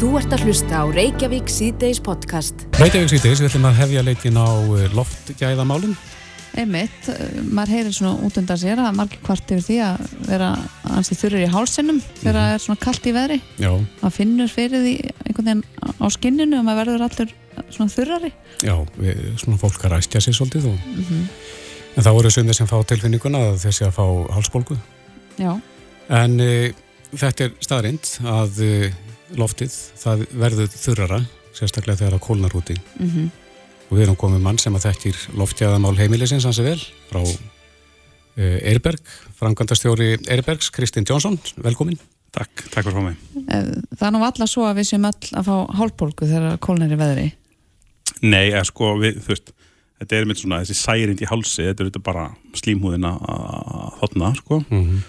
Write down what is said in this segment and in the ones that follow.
Þú ert að hlusta á Reykjavík síðdeis podcast. Reykjavík síðdeis, við ætlum að hefja leikin á eh, loftgæðamálum. Einmitt, uh, maður heyrir svona út undan sér að margir kvart yfir því að vera ansið þurrir í hálsinnum þegar það er svona kallt í veðri. Já, maður finnur fyrir því einhvern veginn á skinninu og maður verður allur svona þurrari. já, við, svona fólk að ræstja sig svolítið og, en þá eru sumir sem fá tilfinninguna að þessi að fá hálsbólgu. Já, En e, þetta er staðrind að e, loftið, það verður þurrara, sérstaklega þegar það kólnar úti. mm Og við erum komið mann sem að þekkir loftgæðamál heimilisins hansi vel frá e, Eirberg, frangandastjóri Eirbergs, Kristinn Jónsson, velkomin. Takk, takk fyrir að fá mig. það er nú alltaf svo að við séum öll að fá hálfbólgu þegar kólnar í veðri. Nei, eða sko, við, þú veist, þetta er mitt svona, þessi særind í hálsi, þetta er bara slímhúðina að þotna, sko, Mm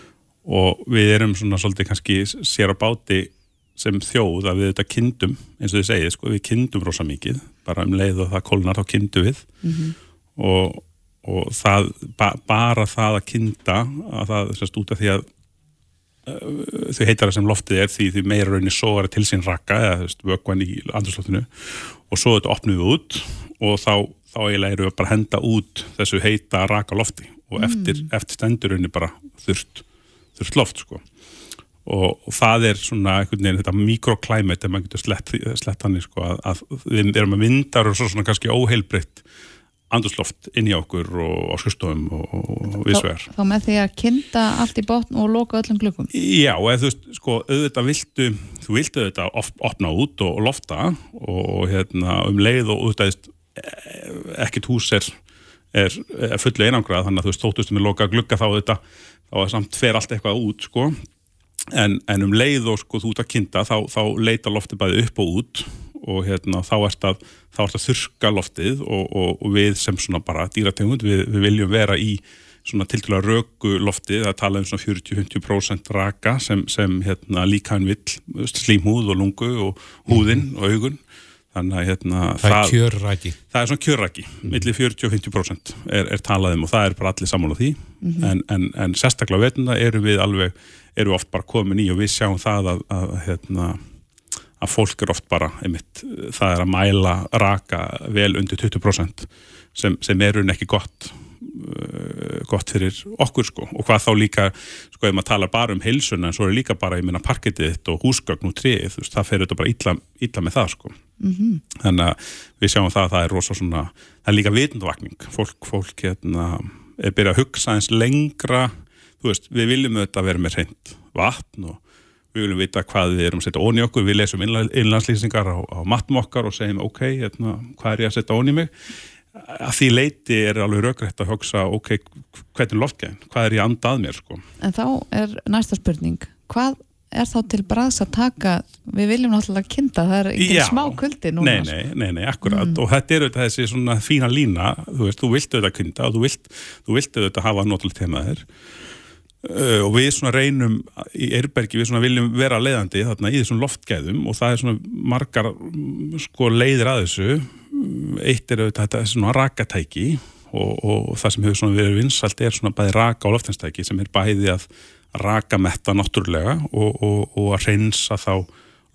og við erum svona svolítið kannski sér á báti sem þjóð að við auðvitað kyndum, eins og þið segið, sko, við kyndum rosa mikið, bara um leið og það kólnar, þá kyndum við. Og, og það, ba, bara það að kynda, að það, sérst, út af því að uh, þau heitara sem loftið er því því meira raunni sógar til sín rakka eða vökvan í andurslóttinu og svo þetta opnum við út og þá, þá eiginlega erum við bara að henda út þessu heita raka lofti. Og eftir, eftir stendur raunni bara þurft, þurft loft sko og, og það er svona einhvern veginn þetta mikroklæmit ef maður getur slett, slett hann sko, að, að við erum að vindar og svo svona kannski óheilbreytt andurslóft inn í okkur og á skustofum og, og viðsvegar Þá, þá með því að kynda allt í botn og loka öllum glukkum. Já, eða þú veist, sko, auðvitað viltu, þú viltu auðvitað of, opna út og, og lofta og hérna um leið og auðvitað ekkert hús er, er, er fullu einangrað, þannig að þú veist, þóttustu með loka glugga þá auðvitað, þá er samt fer allt eitthvað út, sko, en, en um leið og sko þú ert að kynna, þá, þá leita lofti bæði upp og út og hérna þá ert að, að þurka loftið og, og, og við sem svona bara dýrategund, við, við viljum vera í svona tildulega röku loftið að tala um svona 40-50% raka sem, sem hérna, líka hann vill slímhúð og lungu og húðinn og augun þannig að hérna, Það er kjörræki. það er svona kjörraki, millir 40 og 50% er, er talað um og það er bara allir sammála því. En, en, en sérstaklega vetuna eru við alveg, eru oft bara komin í og við sjáum það að, að, hérna, að fólk er oft bara einmitt, það er að mæla raka vel undir 20% sem, sem er unni ekki gott gott fyrir okkur sko. Og hvað þá líka, sko ef maður talar bara um heilsuna en svo er líka bara, ég minna parkettið þitt og húsgögn og tríð, þú veist, það fer þetta bara illa, illa með það sko. Þannig að við sjáum það að það er rosa svona það er líka vitundavakning fólk, fólk hérna, er byrjað að hugsa eins lengra. Þú veist, við viljum auðvitað vera með reynd vatn og við viljum vita hvað við erum að setja ón í okkur. Við lesum innla- innlandslýsingar á, á matnum okkar og segjum ok, hérna, hvað er ég að setja ón í mig að því leiti er alveg raugrætt að hugsa ok, hvernig er loftgæðin, hvað er ég að anda að mér sko? En þá er næsta spurning, hvað er þá til bræðs að taka, við viljum náttúrulega kynna, það er ekki smá kuldi núna. Nei, nei, nei, nei, akkurat. Og þetta er auðvitað þessi svona fína lína þú veist, þú vilt auðvitað kynna og þú vilt, þú vilt auðvitað hafa heima þér. Uh, og við svona reynum í Eirbergi, við svona viljum vera leiðandi þarna í þessum loftgæðum og það er svona margar mm, sko leiðir að þessu. Mm, eitt er auðvitað þetta svona rakatæki og, og það sem hefur verið vinsalt er svona bæði raka og loftinstæki sem er bæði að raka metta náttúrulega og, og, og að reynsa þá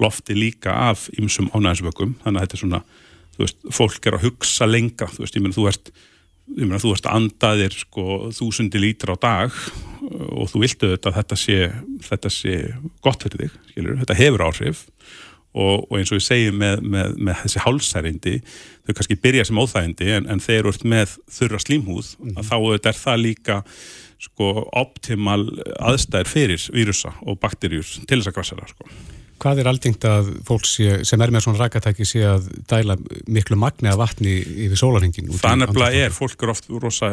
lofti líka af ymsum ánæðisvökum þannig að þetta er svona, þú veist, fólk er að hugsa lengra, þú veist, ég meina þú ert ég meina þú ert að anda þér sko þúsundi lítra á dag og þú viltu auðvitað að þetta sé þetta sé gott fyrir þig, skilur þetta hefur áhrif og, og eins og við segjum með, með, með þessi hálsærindi þau kannski byrja sem óþægindi en, en þeir eru með þurra slímhúð að þá auðvitað er það líka sko optimal aðstæður fyrir vírusa og bakterjur til þess að grassera sko. Hvað er algengt að fólk sé, sem er með svona rakatæki sé að dæla miklu magni af vatni yfir sólarhingin? Það nefnilega er, fólk er oft rosa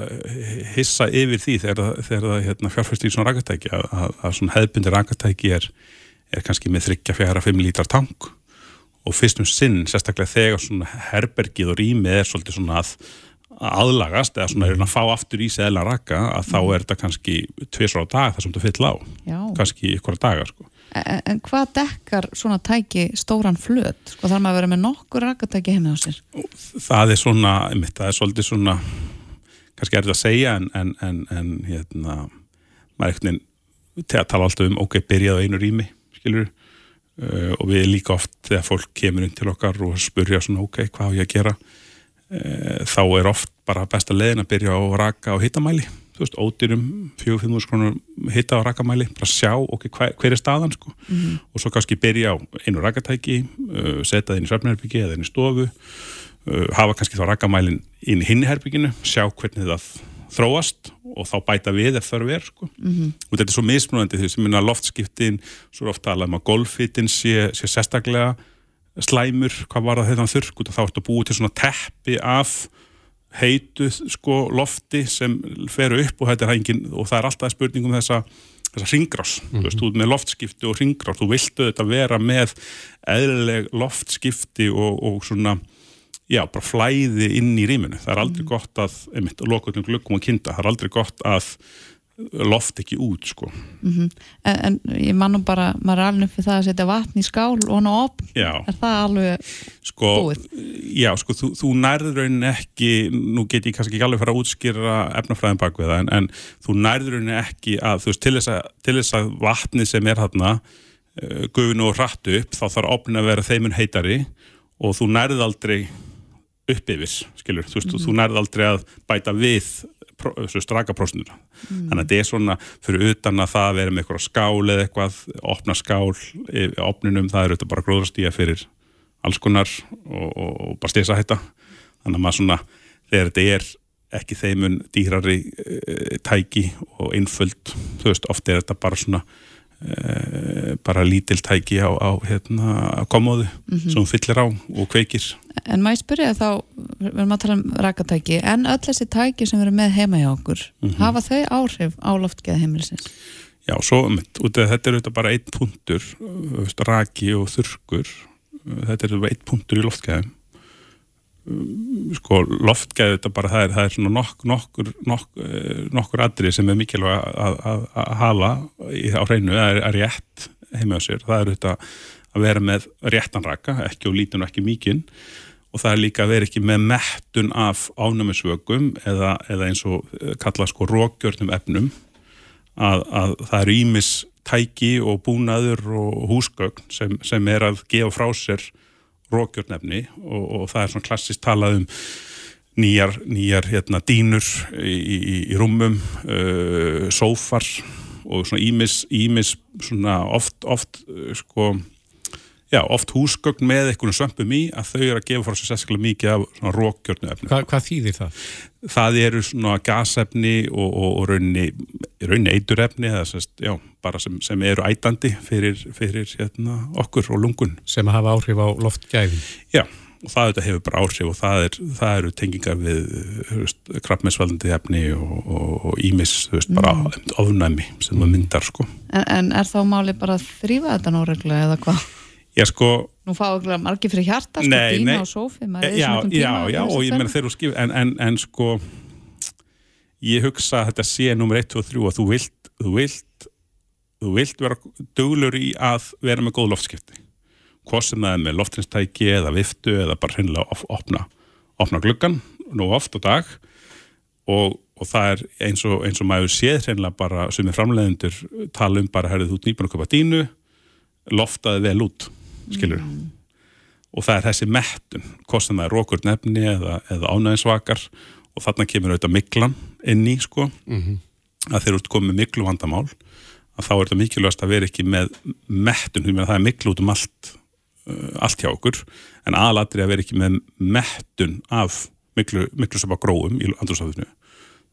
hissa yfir því þegar, það- það hérna, fjárfæst í svona rakatæki að, að, að svona hefðbundi rakatæki er, er kannski með þryggja, fjara, fimm lítrar tank og fyrst um sinn, sérstaklega þegar svona herbergið og rýmið er svolítið svona að að aðlagast eða svona að fá aftur í sig eðla raka að þá er þetta kannski tvisar á dag þar sem þú fyll á Já. kannski ykkur dagar sko. En, en hvað dekkar svona tæki stóran flöt? Sko þarf maður að vera með nokkur rakatæki heima á sér? það er svona, einmitt, það er svolítið svona kannski er þetta að segja en, en, en, en hérna maður er veginn til að tala alltaf um ok, byrjaðu einu rými skilur uh, og við líka oft þegar fólk kemur inn til okkar og spurja svona ok, hvað á ég að gera? Uh, þá er oft bara besta leiðin að byrja á raka á hitamæli. Þú veist, ódýrum 4-5 krónur hitta á rakamæli, bara sjá ok, hver, hver er staðan sko. Mm -hmm. og svo kannski byrja á einu rakatæki uh, setja það inn í svefnherbyggi eða inn í stofu uh, hafa kannski þá rakamælin inn í hinniherbygginu, sjá hvernig það þróast og þá bæta við ef þarf er sko. mm -hmm. og þetta er svo mismunandi því sem loftskiptin, svo er ofta talað um að golfittin sé, sé sérstaklega slæmur, hvað var það þetta þurrk og þá ertu að búið til svona teppi af heitu sko lofti sem fer upp og, engin, og það er alltaf spurningum þessa þessa ringrás, mm -hmm. þú veist, þú með loftskipti og ringrás, þú viltu þetta vera með eðlileg loftskipti og, og svona já, bara flæði inn í rýminu. Það er aldrei mm. gott að, einmitt, lokuðnum glöggum og kinda, það er aldrei gott að loft ekki út, sko. Mm -hmm. en, en ég mannum bara, maður er alveg fyrir það að setja vatn í skál og ná opn, er það alveg sko, búið? Já, sko, þú, þú nærður raunin ekki, nú get ég kannski ekki alveg fara að útskýra efnafræðin bak við það, en, en þú nærður raunin ekki að, þú veist, til þess að, til þess að vatni sem er þarna, uh, gufinu og rættu upp, þá þarf opnin að vera þeimun heitari og þú nærð aldrei upp yfir, skilur, þú veist, mm. þú nærð aldrei að bæta við straka prósnur, mm. þannig að þetta er svona fyrir utan að það verður með eitthvað skál eða eitthvað, opna skál opninum, það er auðvitað bara gróðrastíja fyrir alls konar og, og, og bara stesa þetta, þannig að maður svona, þegar þetta er ekki þeimun dýrari e, tæki og einföld, þú veist, oft er þetta bara svona bara lítiltæki á, á hérna, komóðu mm -hmm. sem fyllir á og kveikir En maður spyrja þá, við erum að tala um rakatæki, en öll þessi tæki sem eru með heima hjá okkur, mm -hmm. hafa þau áhrif á loftgeða heimilisins? Já, svo um þetta, þetta er auðvitað bara einn punktur, raki og þurkur, þetta er einn punktur í loftgeðum sko loftgæði þetta bara það er, það er svona nokk, nokkur nokkur, eh, nokkur aðrið sem er mikilvæg að, að, að hafa í, á hreinu, það er, er rétt heima á sér, það er þetta að vera með réttan raka, ekki og lítun og ekki mikinn. Og það er líka að vera ekki með mettun af ánæmisvögum eða, eða eins og eh, kalla sko rókjörnum efnum. Að, að það eru ímis tæki og búnaður og húsgögn sem, sem er að gefa frá sér rókjörnefni og, og það er svona klassist talað um nýjar, nýjar hérna, dínur í, í, í rúmum, uh, sófar og svona ímis, ímis svona oft, oft uh, sko Já, oft húsgögn með einhvern sömpum í að þau eru að gefa frá sér sérstaklega mikið af svona rókjörnu efni. Hva, hvað þýðir það? Það eru svona gasefni og, og, og raunni, raunni eiturefni eða sérst, já, bara sem, sem eru ætandi fyrir, fyrir hérna, okkur og lungun. Sem að hafa áhrif á loftgæðin? Já, og það þetta hefur bara áhrif og það, er, það eru tengingar við krabbmessvaldandi efni og ímis, þú veist, bara mm. ofnæmi sem það myndar, sko. En, en er þá máli bara að þrýfa þetta náreglega eða hvað? Já, sko... Nú fáu ekki margir fyrir hjarta, sko, nei, dína nei, og sófi, maður er svona tíma... Já, já, og ég menna þeir eru skif, en, en, en sko, ég hugsa að þetta sé nummer 1 og 3 og þú vilt, þú vilt, þú vilt vera duglur í að vera með góð loftskipti. Hvað sem það er með loftinstæki eða viftu eða bara hennilega of, opna, opna gluggan, nú oft og dag. Og, og það er eins og, eins og maður séð hennilega bara sem er framleiðendur tala um bara, herrið, þú ert nýbúin að köpa dínu, loftaði vel út skilur mm. og það er þessi mettun hvort sem það er rókur nefni eða, eða ánæginsvakar og þarna kemur auðvitað miklan inn í sko mm -hmm. að þeir eru komið miklu vandamál að þá er þetta mikilvægast að vera ekki með mettun, því að það er miklu út um allt uh, allt hjá okkur en aðlatri að vera ekki með mettun af miklu, miklu sem að gróum í andrúrstafinu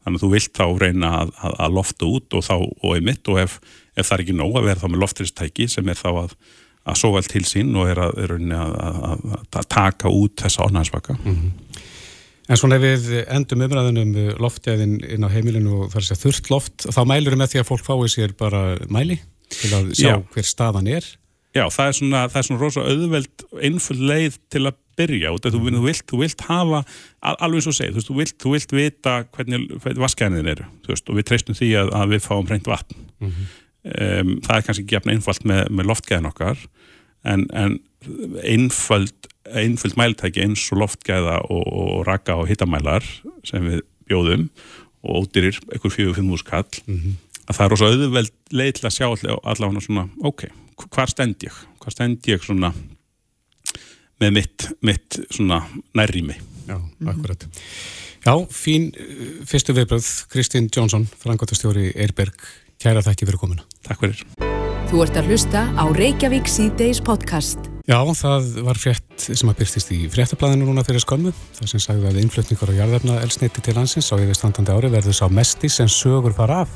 þannig að þú vilt þá reyna að, að, að lofta út og þá og einmitt og ef, ef það er ekki nóg að vera þá með loftristæki sem er þá að að svo vel til sín og er að, er að, að, að taka út þessa ánæðansvaka mm -hmm. En svona ef við endum umræðunum loftjæðin inn á heimilinu og það er að þurft loft, þá mælur við með því að fólk fái sér bara mæli til að sjá Já. hver staðan er Já, það er svona, það er svona rosa auðveld einfull leið til að byrja og þú, þú, vilt, þú vilt hafa alveg og segið, þú, þú vilt vita hvernig, vaskæðin veist, og við treystum því að, að við fáum reynd vatn mm -hmm um, það er kannski ekki jafn einfalt með, með loftgæðin okkar en, en einföld, einföld mæltæki eins og loftgæða og, og raka og hittamælar sem við bjóðum og ódyrir einhver fjögur fimm úr skall mm -hmm. að það er ós auðveld leið til að sjá allavega svona ok, hvar stend ég? Hvað stend ég svona með mitt, mitt svona nærri mig Já, akkurat. Já, fín uh, fyrstu viðbröð Kristín Jónsson, frangotastjóri Eirberg, kæra þakki fyrir komuna Takk fyrir Þú ert að hlusta á Reykjavík C-Days podcast. Já, það var frétt sem að byrstist í fréttablaðinu núna fyrir skömmu það sem sagði að innflutningur og jarðefna elsneiti til landsins á yfirstandandi ári verður sá mesti sem sögur fara af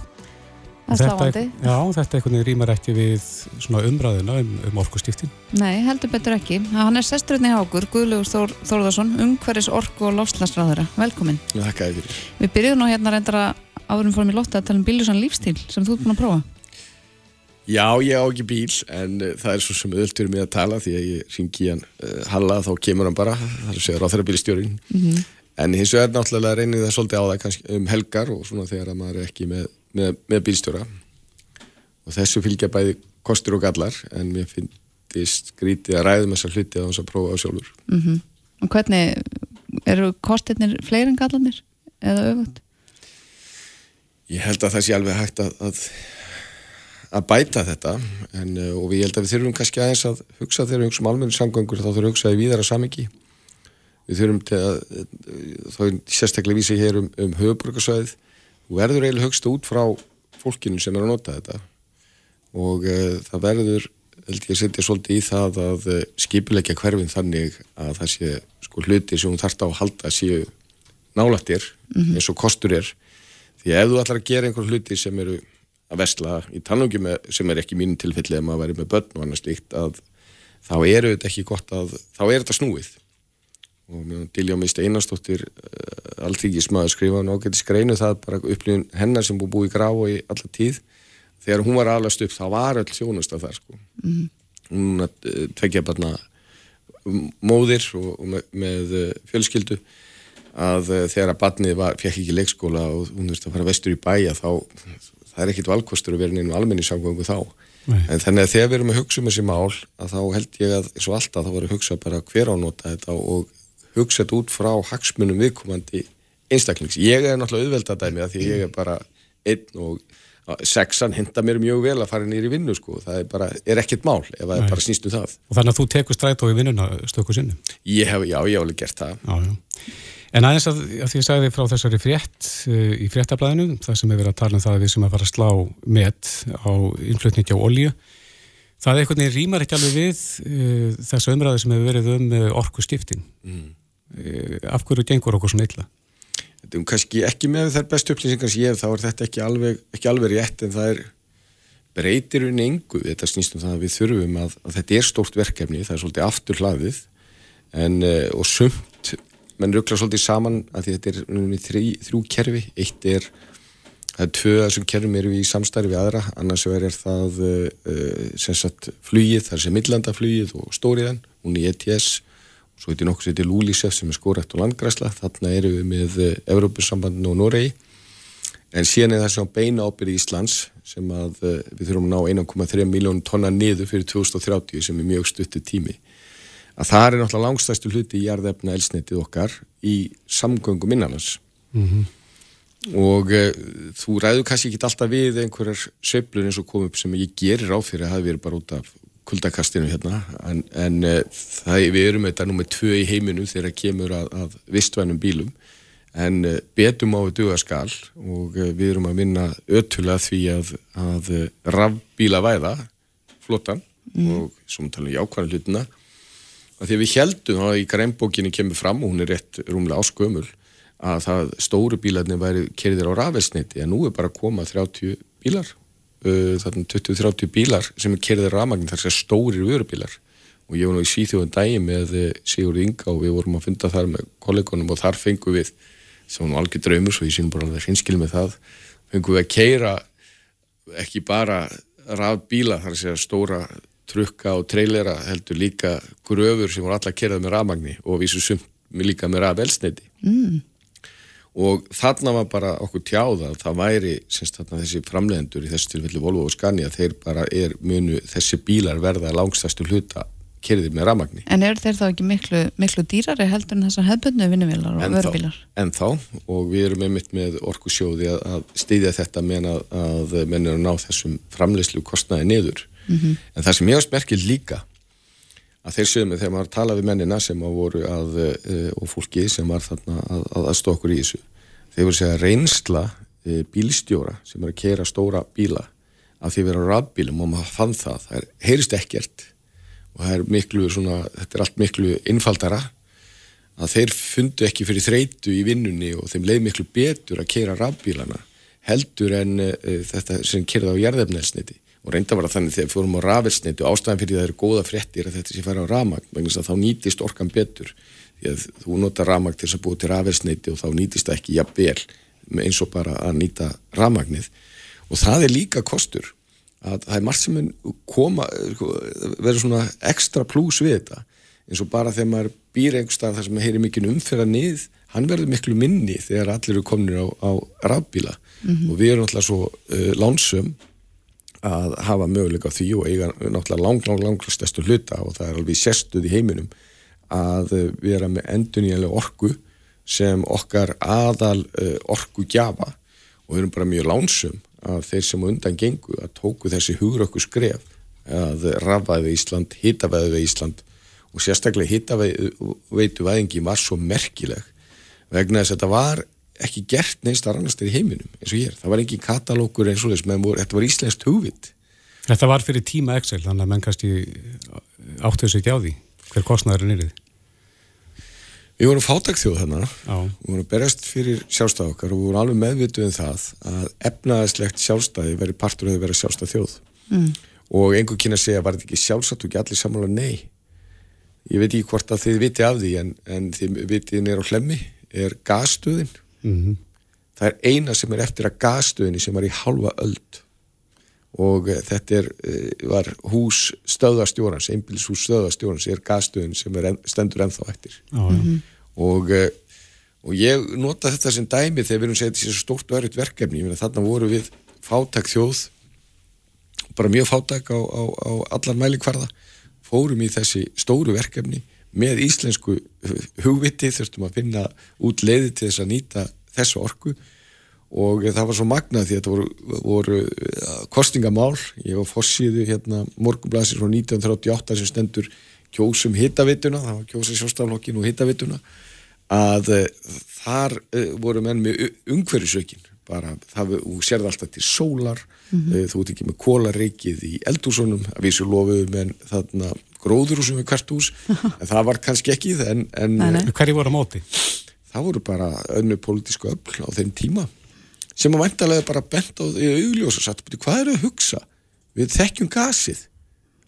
Það er sláandi. Já, þetta einhvern veginn rýmar ekki við svona umræðina um, um orkustíftin Nei, heldur betur ekki. Hann er sesturinn í Hákur, Guðlaugur Þór, Þórðarsson, umhverfis orku og lofslagsráðura. Velkomin. Þakka þér fyrir. Við byrjuðum nú hérna reyndar að áðurum fórum í lotta að tala um bílusan lífstíl sem þú ert búin að prófa. Já, ég á ekki bíl en uh, það er svo sem öðult fyrir mig að tala því að ég ringi hann uh, Halla þá kemur hann bara, að segja ráþæra bílstjórin Mhm. en hins vegar náttúrulega reynir það svolítið á það kannski um helgar og svona þegar að maður er ekki með, með, með bílstjóra og þessu fylgja bæði kostur og gallar en mér finnst skrítið að ræðum þessar hluti að þess að prófa á sjálfur Mm Og hvernig, eru kostirnir fleiri en gallanir? Eða öfugt? Ég held að það sé alveg hægt að, að, að bæta þetta en, uh, og við held að við þurfum kannski aðeins að hugsa þegar við hugsa um almennu samgöngur þá þurfum við að hugsa í víðara samingi við þurfum til að uh, þá er sérstaklega vísi hér um, um höfuborgarsvæðið og verður eiginlega hugsta út frá fólkinu sem er að nota þetta. Og uh, það verður held ég að setja svolítið í það að skipilegja hverfin þannig að það sé sko hluti sem hún þarft á að halda séu nálættir eins og kostur er því að ef þú ætlar að gera einhver hluti sem eru að vesla í tannungi sem er ekki mínu tilfelli ef maður væri með börn og annars líkt að þá eru þetta ekki gott að þá er þetta snúið. Og mjög Diljá Mist Einarstóttir uh, allþýkismæður skrifa hann ágæti skreinu það bara upplifun hennar sem búið búið í grá í alla tíð. Þegar hún var alast upp þá var öll þjónust af það sko. Mhm. hún uh, tvekja barna móðir og, og með, með uh, fjölskyldu að uh, þegar að barnið fekk ekki leikskóla og hún þurfti að fara vestur í bæja þá það er ekkit valkostur að vera inn í almenni samgöngu þá Nei. en þannig að þegar við erum að hugsa um þessi mál að þá held ég að eins og alltaf þá var að hugsa bara hver ánóta þetta og hugsa þetta út frá hagsmunum viðkomandi einstaklings. Ég er náttúrulega auðveldadæmi að því ég er bara einn og sexan henda mér mjög vel að fara nýri vinnu sko, það er bara, er ekkert mál ef það er bara snýst um það. og þannig að þú tekur strætó í vinnuna stöku sinnum Ég hef, já, ég hef alveg gert það. Já, já. En aðeins að, að því ég sagði frá þessari frétt uh, í fréttablaðinu, það sem er verið að tala um það að við sem að fara að slá met á innflutningi á olju, það er einhvern veginn rýmar ekki alveg við uh, þessu umræði sem hefur verið um uh, orku skiptin. Mm. af hverju gengur okkur svona illa? Þetta er kannski ekki með þær bestu upplýsingar sem ég hef, þá er þetta ekki alveg, ekki alveg rétt en það er breytir við nengu, þetta snýst um það að við þurfum að, að þetta er stórt verkefni, það er svolítið aftur hlaðið en, og sumt menn ruggla svolítið saman að þetta er um, þrjú, kerfi, eitt er það er tvö af þessum kerfum eru í samstarfi við aðra, annars er það uh, sem sagt flugið, það er sem millandaflugið og stóriðan, hún í ETS og svo heitir nokkuð sem heitir Lúlisef sem er skórætt og landgræsla, þarna eru við með uh, Evrópussambandinu og Noregi. En síðan er það sem beina ábyrði Íslands sem að uh, við þurfum að ná 1,3 miljón tonna niður fyrir 2030 sem er mjög stuttu tími að það er náttúrulega langstæstu hluti í jarðefna elsnetið okkar í samgöngum innanans og uh, þú ræður kannski ekki alltaf við einhverjar sveiflur eins og kom upp sem ég gerir á fyrir að hafi verið bara út af kuldakastinu hérna. En, en uh, það, við erum þetta nummið tvö í heiminum þegar það kemur að, að vistvænum bílum. En uh, betum á að duga skal og við erum að vinna ötulega því að, að rafbíla væða flottan og svo tala um jákvæðan hlutina því að við heldum að í grænbókinni kemur fram og hún er rétt rúmlega áskömmul að það stóru bílarnir væri kerðir á rafelsniti en nú er bara að koma 30 bílar uh, þarna 20-30 bílar sem er kerðir rafmagn þar sem stórir vörubílar. Og ég var nú í Svíþjóðan dagi með eh, Sigurð Inga og við vorum að funda þar með kollegunum og þar fengum við sem var nú algjör draumur svo ég sínum bara alveg hinskil með það fengum við að keira ekki bara rafbíla þar segja stóra trukka og trailera heldur líka gröfur sem voru allar kerað með rafmagni og vísu sumt líka með rafelsneiti Mm. og þarna var bara okkur tjáða að það væri semst þarna þessi framlegendur í þessu tilfelli Volvo og Scania þeir bara er munu þessi bílar verða langstæstu hluta kerðir með rafmagni. En eru þeir þá ekki miklu, miklu dýrari heldur en þessar hefbundnu vinnuvélar og vörubílar? ennþá. Og við erum einmitt með orkusjóði að, að stýðja þetta meðan að, að menn eru að ná þessum framleyslu kostnaði niður Mhm. en það sem ég ást merkil líka að þeir sögum þegar maður tala við mennina sem voru að, uh, og fólki sem var þarna að, að aðstokkur í þessu þeir voru segja reynsla uh, bílstjóra sem er að kera stóra bíla af því að vera á rafbílum og maður fann það, það er, heyrist ekkert og það er miklu svona, þetta er allt miklu innfaldara að þeir fundu ekki fyrir þreitu í vinnunni og þeim leið miklu betur að kera rafbílana heldur en uh, þetta sem kerði á jarðefnelsniti og reynda var að þannig þegar fórum á rafelsniti og ástæðan fyrir það eru góða frettir að þetta sé fara á rafmagn vegna þess að þá nýtist orkan betur. Því að þú nota rafmagn til þess að búa til rafelsniti og þá nýtist það ekki jafnvel eins og bara að nýta rafmagnið. Og það er líka kostur að það er margt sem koma sko, verður svona ekstra plús við þetta. Eins og bara þegar maður býr einhverstað þar sem maður heyri mikið umferða nið hann verður miklu minni þegar allir eru kominir á, á rafbíla. Mm -hmm. og við erum náttúrulega svo uh, lánsum að hafa möguleika á því og eiga náttúrulega lang, lang, lang stærstu hluta og það er alveg sérstuð í heiminum að við erum með enduníanlega orku sem okkar aðal uh, orku gjafa og við erum bara mjög lánsum að þeir sem undan gengu að tóku þessi hugrökku skref að rafaði Ísland, hitaveði Ísland og sérstaklega hittaveitu væðingi var svo merkileg vegna þess að þetta var ekki gert neist að rannast í heiminum eins og hér, það var ekki katalókur eins og þess með þetta var íslenskt hugvit. Þetta var fyrir tíma Excel, þannig að menn kannski áttuðu sig ekki á því hver kostnæður er nýrið Við vorum fátakþjóð þannig við vorum berjast fyrir sjálfstæð okkar og við vorum alveg meðvituð um það að efnaðislegt sjálfstæði verið partur að vera sjálfstæð þjóð. Mm. og einhver kynna segja var þetta ekki sjálfsagt? Og ekki allir samála nei. Ég veit ekki hvort að þið viti af því en, en þið vitið nér á hlemmi. Er gasstöðin mm -hmm. það er eina sem er eftir að gasstöðinni sem var í halva öld og uh, þetta er, uh, var hús stöðastjórans, einbílishús stöðastjórans er gasstöðin sem er en, stendur ennþá eftir ah, mm -hmm. og, uh, og ég nota þetta sem dæmi þegar við erum segið þessi stórt og erriðt verkefni þarna voru við fátak þjóð bara mjög fátak á, á, á allar mælikvarða fórum í þessi stóru verkefni með íslensku hugviti þurftum að finna út leiði til þess að nýta þessu orku. Og það var svo magnað því að þetta voru, voru uh, kostingamál, ég var fossiðu hérna morgunblasir frá 1938 sem stendur kjósum hittavituna það var kjósa sjóstaflokkin og hittavituna að uh, þar uh, voru menn með umhverjusaukin bara það, þú sérði alltaf til sólar mm -hmm. þú ert ekki með kólareikið í eldúsunum, að vísu lofuðum en þarna gróðurúsum við hvert hús en það var kannski ekki en, en hverju voru á móti? Það voru bara önnu pólitísku öll á þeim tíma sem að vantarlega bara bent á því auðljós og satt hvað er að hugsa? Við þekkjum gasið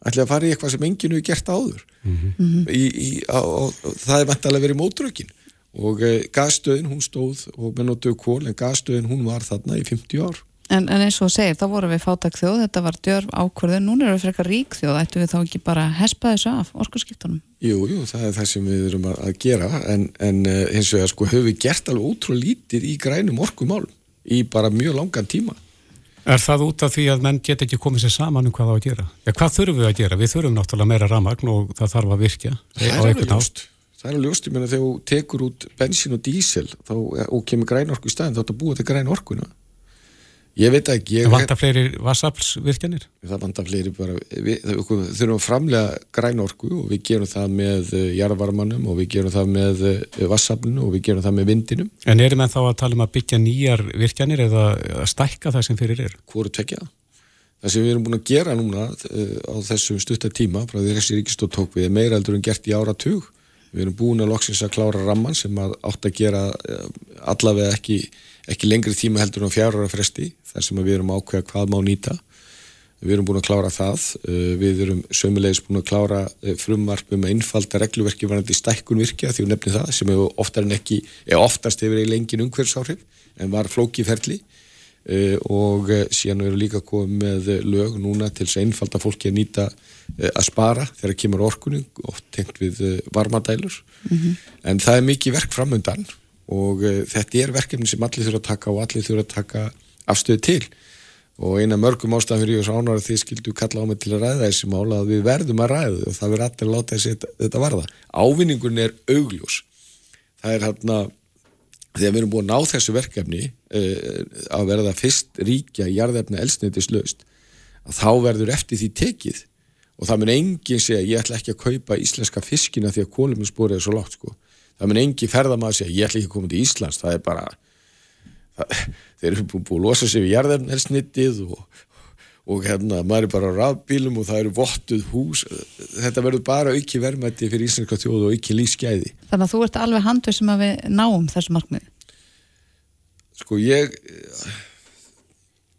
ætla að fara í eitthvað sem enginn hefur gert áður mm -hmm. í, í, á, á, það er vantarlega verið mótrökin og e, gasstöðin hún stóð og með notuðu kól en gasstöðin hún var þarna í 50 ár En, en eins og segir, þá voru við fátak þjóð þetta var djörf ákvörðu, núna eru við fyrir eitthvað rík þjóð, ættu við þá ekki bara hespa þessu af orkurskiptunum? Jú, jú, það er það sem við erum að gera en, en eh, eins og það sko höfum við gert alveg ótrúlega lítið í grænum orkumálum í bara mjög langan tíma Er það út af því að menn get ekki komið sér saman um hvað það á að gera? Ja, hvað þurfum við að gera? Við þurfum náttúrulega meira ramagn og það þarf að virkja Það er alveg ljóst Það er alveg ljóst, ég menna þegar þú tekur út bensin og dísel þá, og kemur græn orku í staðin þá er þetta búið til græn orkuna Ég veit ekki Það vantar fleiri vassaflsvirkjanir? Það vantar fleiri bara við, þurfum að framlega græn orku og við gerum það með uh, jarðvarmanum og við gerum það með uh, vassaflinu og við gerum það með vindinum En erum við þá að tala um að byggja nýjar virkjanir eða að stækka það sem fyrir er? Hvoru tekja? Það sem við erum búin að gera núna uh, á þessum stuttatíma frá því þessi ríkistótt tók við meira eldur en gert í áratug Við erum búin að loksins að klára ramman sem að átt að gera allavega ekki ekki lengri tíma heldur en fjár ára fresti þar sem við erum ákveða hvað má nýta. Við erum búin að klára það. Uh, við erum sömulegis búin að klára uh, frumvarpum að innfalda regluverki varandi stækkun virkja því við nefnum það sem oftar en ekki, oftast hefur í lengin umhverfsáhrif en var flókið ferli. Uh, og síðan erum líka komið með lög núna til þess að innfalda fólki að nýta að spara þegar kemur orkunum oft tengt við varmadælur. Mm -hmm. en það er mikið verk framöndan og þetta er verkefni sem allir þurfa að taka og allir þurfa að taka afstöðu til og eina mörgum ástæðan fyrir ég og svo ánar að þið skildu kalla á mig til að ræða þessi mála að við verðum að ræða og það verður allir að láta þessi þetta varða. Ávinningun er augljós. Það er hérna þegar við erum búin að ná þessu verkefni uh, að verða fyrst ríkja í jarðefna elsniti slöst að þá verður eftir því tekið og það mun enginn segja ég ætla ekki að kaupa íslenska fiskina því að koluminsporið er svo lágt sko. það mun enginn ferðamaður segja ég ætla ekki að koma til Íslands það er bara þeir eru búin að losa sig við jarðarnelsnittið og, og hérna maður er bara á rafbílum og það eru vottuð hús. Þetta verður bara auki verðmætti fyrir íslenska þjóð og auki lífsgæði. Þannig að þú ert alveg handið sem að við náum þessu markmiði? Sko ég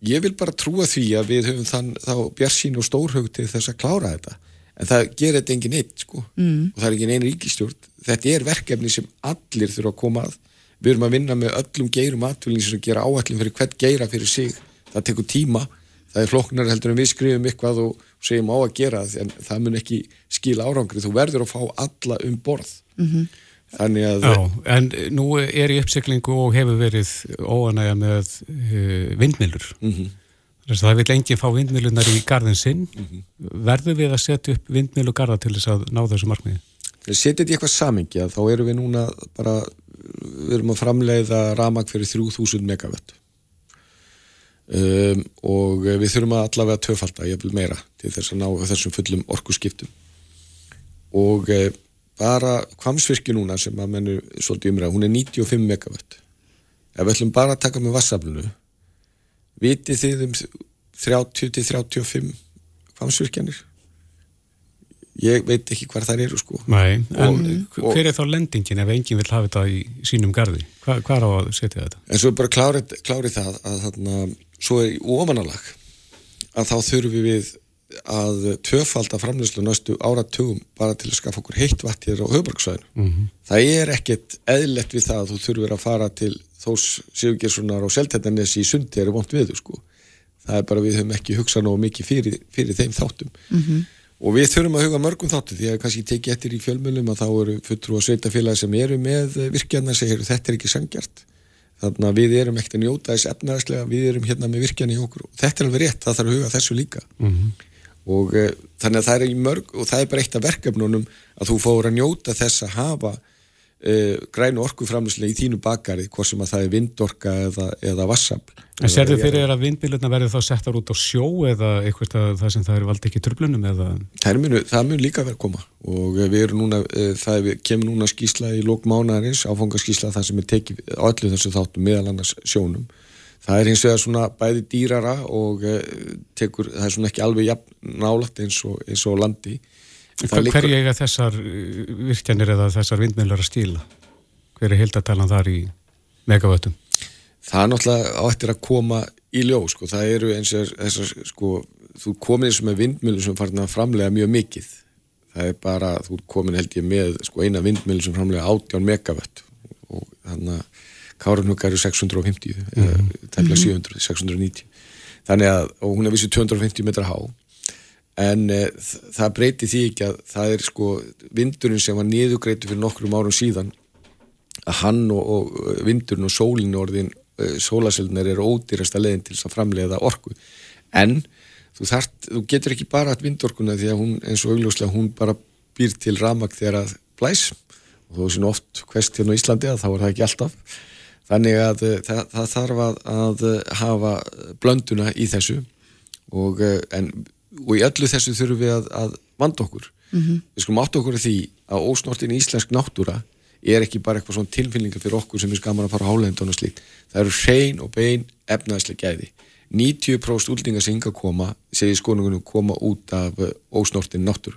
ég vil bara trúa því að við höfum þann þá bjarsín og stórhug til þess að klára þetta. En það gerir þetta engin eitt sko. Mm. og það er engin einn ríkistjórn þetta er verkefni sem allir þurfa að koma að við erum að vinna með öllum geirum atvölinni sem gera áallin fyrir hvert geira fyrir sig það tekur tíma, það er flokknar heldur en við skrifum eitthvað og segjum á að gera en það mun ekki skila árangri þú verður að fá alla um borð mm -hmm. þannig að Já, en nú er í uppsiklingu og hefur verið óanægja með uh, vindmilur mm -hmm. að það vil enginn fá vindmilunar í gardin sinn mm -hmm. verður við að setja upp vindmilugarda til þess að ná þessu markmiði? Setja þetta í eitthvað samingja þá erum við núna bara við erum að framleiða ramag fyrir 3000 megawatt um, og við þurfum að allavega töfalda, ég vil meira til þess að ná þessum fullum orku skiptum og e, bara kvamsvirkju núna sem að mennu svolítið umræða, hún er 95 megawatt ef við ætlum bara að taka með vassaflunu vitið þið um 30-35 kvamsvirkjanir ég veit ekki hvað þær eru sko Nei, en og, hver er þá lendingin ef enginn vil hafa þetta í sínum gardi hvað, hvað er á að setja þetta? En svo er bara klárið, klárið það að þarna, svo er í ofanalag að þá þurfum við að töfalda framleyslu næstu áratugum bara til að skaffa okkur heitt vatn hér á höfbruksvæðinu. Mm -hmm. Það er ekkert eðlert við það að þú þurfur að fara til þós Sigurgerssonar og Seltendanessi í sundi er vond við þú sko. Það er bara við höfum ekki hugsað nógu mikið fyrir, fyrir þeim þáttum. Mm -hmm og við þurfum að huga mörgum þáttu því að kannski tekið eftir í fjölmjölum að þá eru fulltrú og sveitafélagi sem eru með virkjarna sem segir þetta er ekki sangjart þannig að við erum ekkert að njóta þess efnaðarslega, við erum hérna með virkjarni í okkur. Og þetta er alveg rétt, það þarf að huga þessu líka. Mm -hmm. og uh, þannig að það er í mörg og það er bara eitt af verkefnunum að þú fóður að njóta þess að hafa uh, grænu orkuframlislega í þínu bakari, hvort sem að það er vindorka eða, eða vassafl En þið fyrir að vindbíluna verður þá settar út á sjó eða eitthvað það sem það eru valdi ekki tröflunum eða? Það mun, það mun líka verið að koma og við erum núna, eh, það kemur núna skísla í lókmánarins, áfangaskísla það sem er tekið allu þessu þáttum meðal annars sjónum. Það er hins vegar svona bæði dýrara og eh, tekur, það er svona ekki alveg jafn nálagt eins og, eins og landi. Hver, hver er þessar eh, virkjanir eða þessar vindmjölar að stíla? Hver er hildartalan þar í megavöttum? það er náttúrulega áttir að koma í ljó sko, það eru eins og þessar sko, þú komin eins og með vindmjölu sem farin að framlega mjög mikið það er bara, þú komin held ég með sko eina vindmjölu sem framlega 18 megawatt og þannig að Kárunhugga eru 650 mm -hmm. tefnilega 700, 690 þannig að, og hún er vissi 250 metra há en e, það breyti því ekki að það er sko vindurinn sem var niðugreitu fyrir nokkrum árum síðan að hann og, og vindurinn og sólinn orðin Eh, sólaseldunar eru ódýrasta leðin til að framleiða orku. En þú, þart, þú getur ekki bara að vindorkuna því að hún eins og augljóslega hún bara býr til ramag þegar að blæs. Og þú veist oft hvest hérna á Íslandi að þá er það ekki alltaf. Þannig að eh, það, það þarf að, að hafa blönduna í þessu. Og, eh, en, og í öllu þessu þurfum við að, að vanda okkur. Mm -hmm. við skulum átt okkur því að ósnortin íslensk náttúra er ekki bara eitthvað svona tilfinninga fyrir okkur sem er skaman að fara á hálendun og slíkt. Það eru hrein og bein efnaðslega gæði. 90% úldingar sem hinga að koma segir skonungunum koma út af eh, ósnortin náttúru.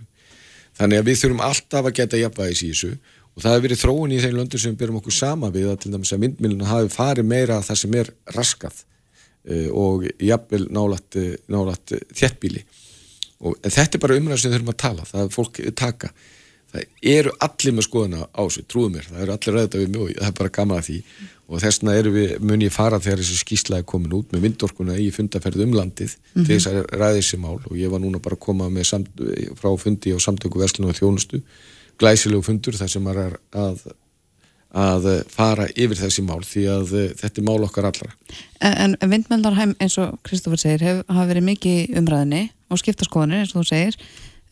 Þannig að við þurfum alltaf að geta jafnvægis í þessu og það hefur verið þróun í þeim löndur sem við byrjum okkur sama við að til dæmis að myndmiluna hafi farið meira að það sem er raskað uh, og jafnvel nálat, eh, nálat þjettbíli og þetta er bara umræð sem þurfum að tala það er fólk taka. Það eru allir með skoðuna á þessu, trúðu mér það eru allir ræðið við mjög það er bara gaman að því. Og þessna eru við, mun ég fara þegar þessi skísla er komin út með vindorkuna í fundaferð um landið mm -hmm. til þess að ræði þessi mál. Og ég var núna bara að koma með samt, frá fundi á samtöku Verslun og þjónustu glæsilegu fundur þar sem er að að fara yfir þessi mál því að þetta er mál okkar allra. En, en vindmjöldarheim eins og Kristófur segir hef, hafa verið mikið umræðinni og skiptaskoðanir eins og þú segir.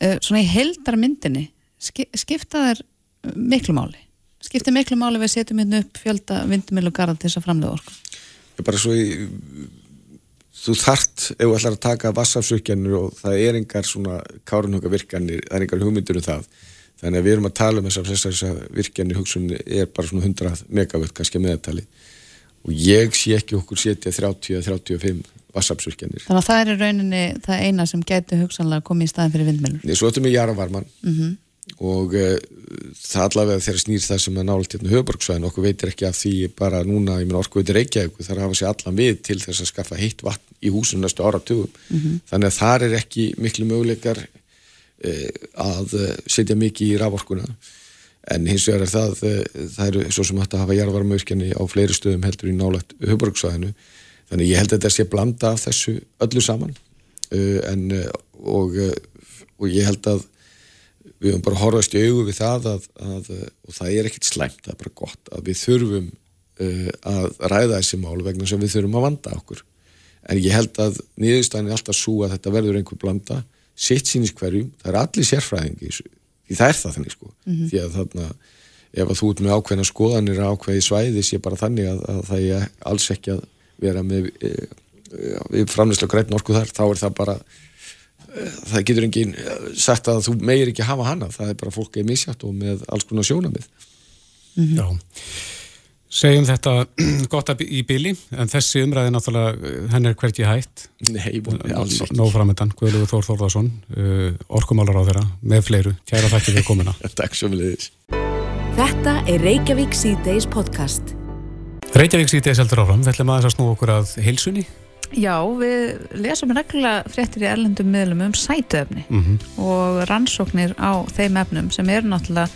Uh, svona í heldarmyndinni skipta þær miklu máli? Skipta miklu máli við setjum hérna upp fjölda vindmilu garð til þess að framlega orku? Bara svo í þú þart ef þú ætlar að taka vassafsvirkjanir og það er engar svona kárunhunga virkanir, það er engar hugmyndur um það þannig að við erum að tala um þess að virkjanir hugsunni er bara svona 100 megawatt kannski meðtali og ég sé ekki okkur setja 30-35 vassafsvirkjanir Þannig að það er í rauninni það eina sem getur hugsanlega komið í staðin fyrir vindmjölur Nei, svo ættum við jaravarman mm -hmm. og uh, það allavega þegar snýr það sem er nált hérna höfborgsvæðin, okkur veitir ekki af því bara núna, ég menn orku veitir Reykjavík þar hafa sér allan við til þess að skaffa heitt vatn í húsinu næstu áratugum. Mm -hmm. Þannig að uh, setja mikið í raforkuna. En hins vegar er það, það eru svo sem hægt að hafa jarvarmaurkjani á fleiri stöðum heldur í nálagt höfborgsvæðinu þannig ég held að þetta sé blanda af þessu öllu saman en, og, og ég held að við höfum bara horfast í augu við það að, að, og það er ekkert slæmt, það er bara gott að við þurfum að ræða þessi mál vegna sem við þurfum að vanda okkur. En ég held að niðurstæðin er alltaf svo að þetta verður einhver blanda sitt sínis hverjum, það er allir sérfræðingi því það er það þannig sko mm -hmm. því að þarna, ef að þú ert með ákveðna skoðanir ákveði svæði sé bara þannig að, að það er alls ekki að vera með e, e, við framleyslega grætn orku þar, þá er það bara það getur enginn eh, sagt að þú meir ekki hafa hana, það er bara fólk er misjátt og með alls konar sjónamið mm -hmm. Já, segjum þetta gott í bíli en þessi umræði náttúrulega eh, henn er hverkið hægt Nei, alls ekki. Nóframöndan, Guðlugur Þór Þórðarsson uh, orkumálar á þeirra, með fleiru. Kæra þakki fyrir komuna. Takk svo með liðis Þetta er Reykjavík C-Days podcast. Reykjavík C-Days heldur áfram, við ætlum aðeins að snú okkur að heilsunni. Já, við lesum reglulega fréttir í erlendum miðlum um sætuefni mm -hmm. og rannsóknir á þeim efnum sem eru náttúrulega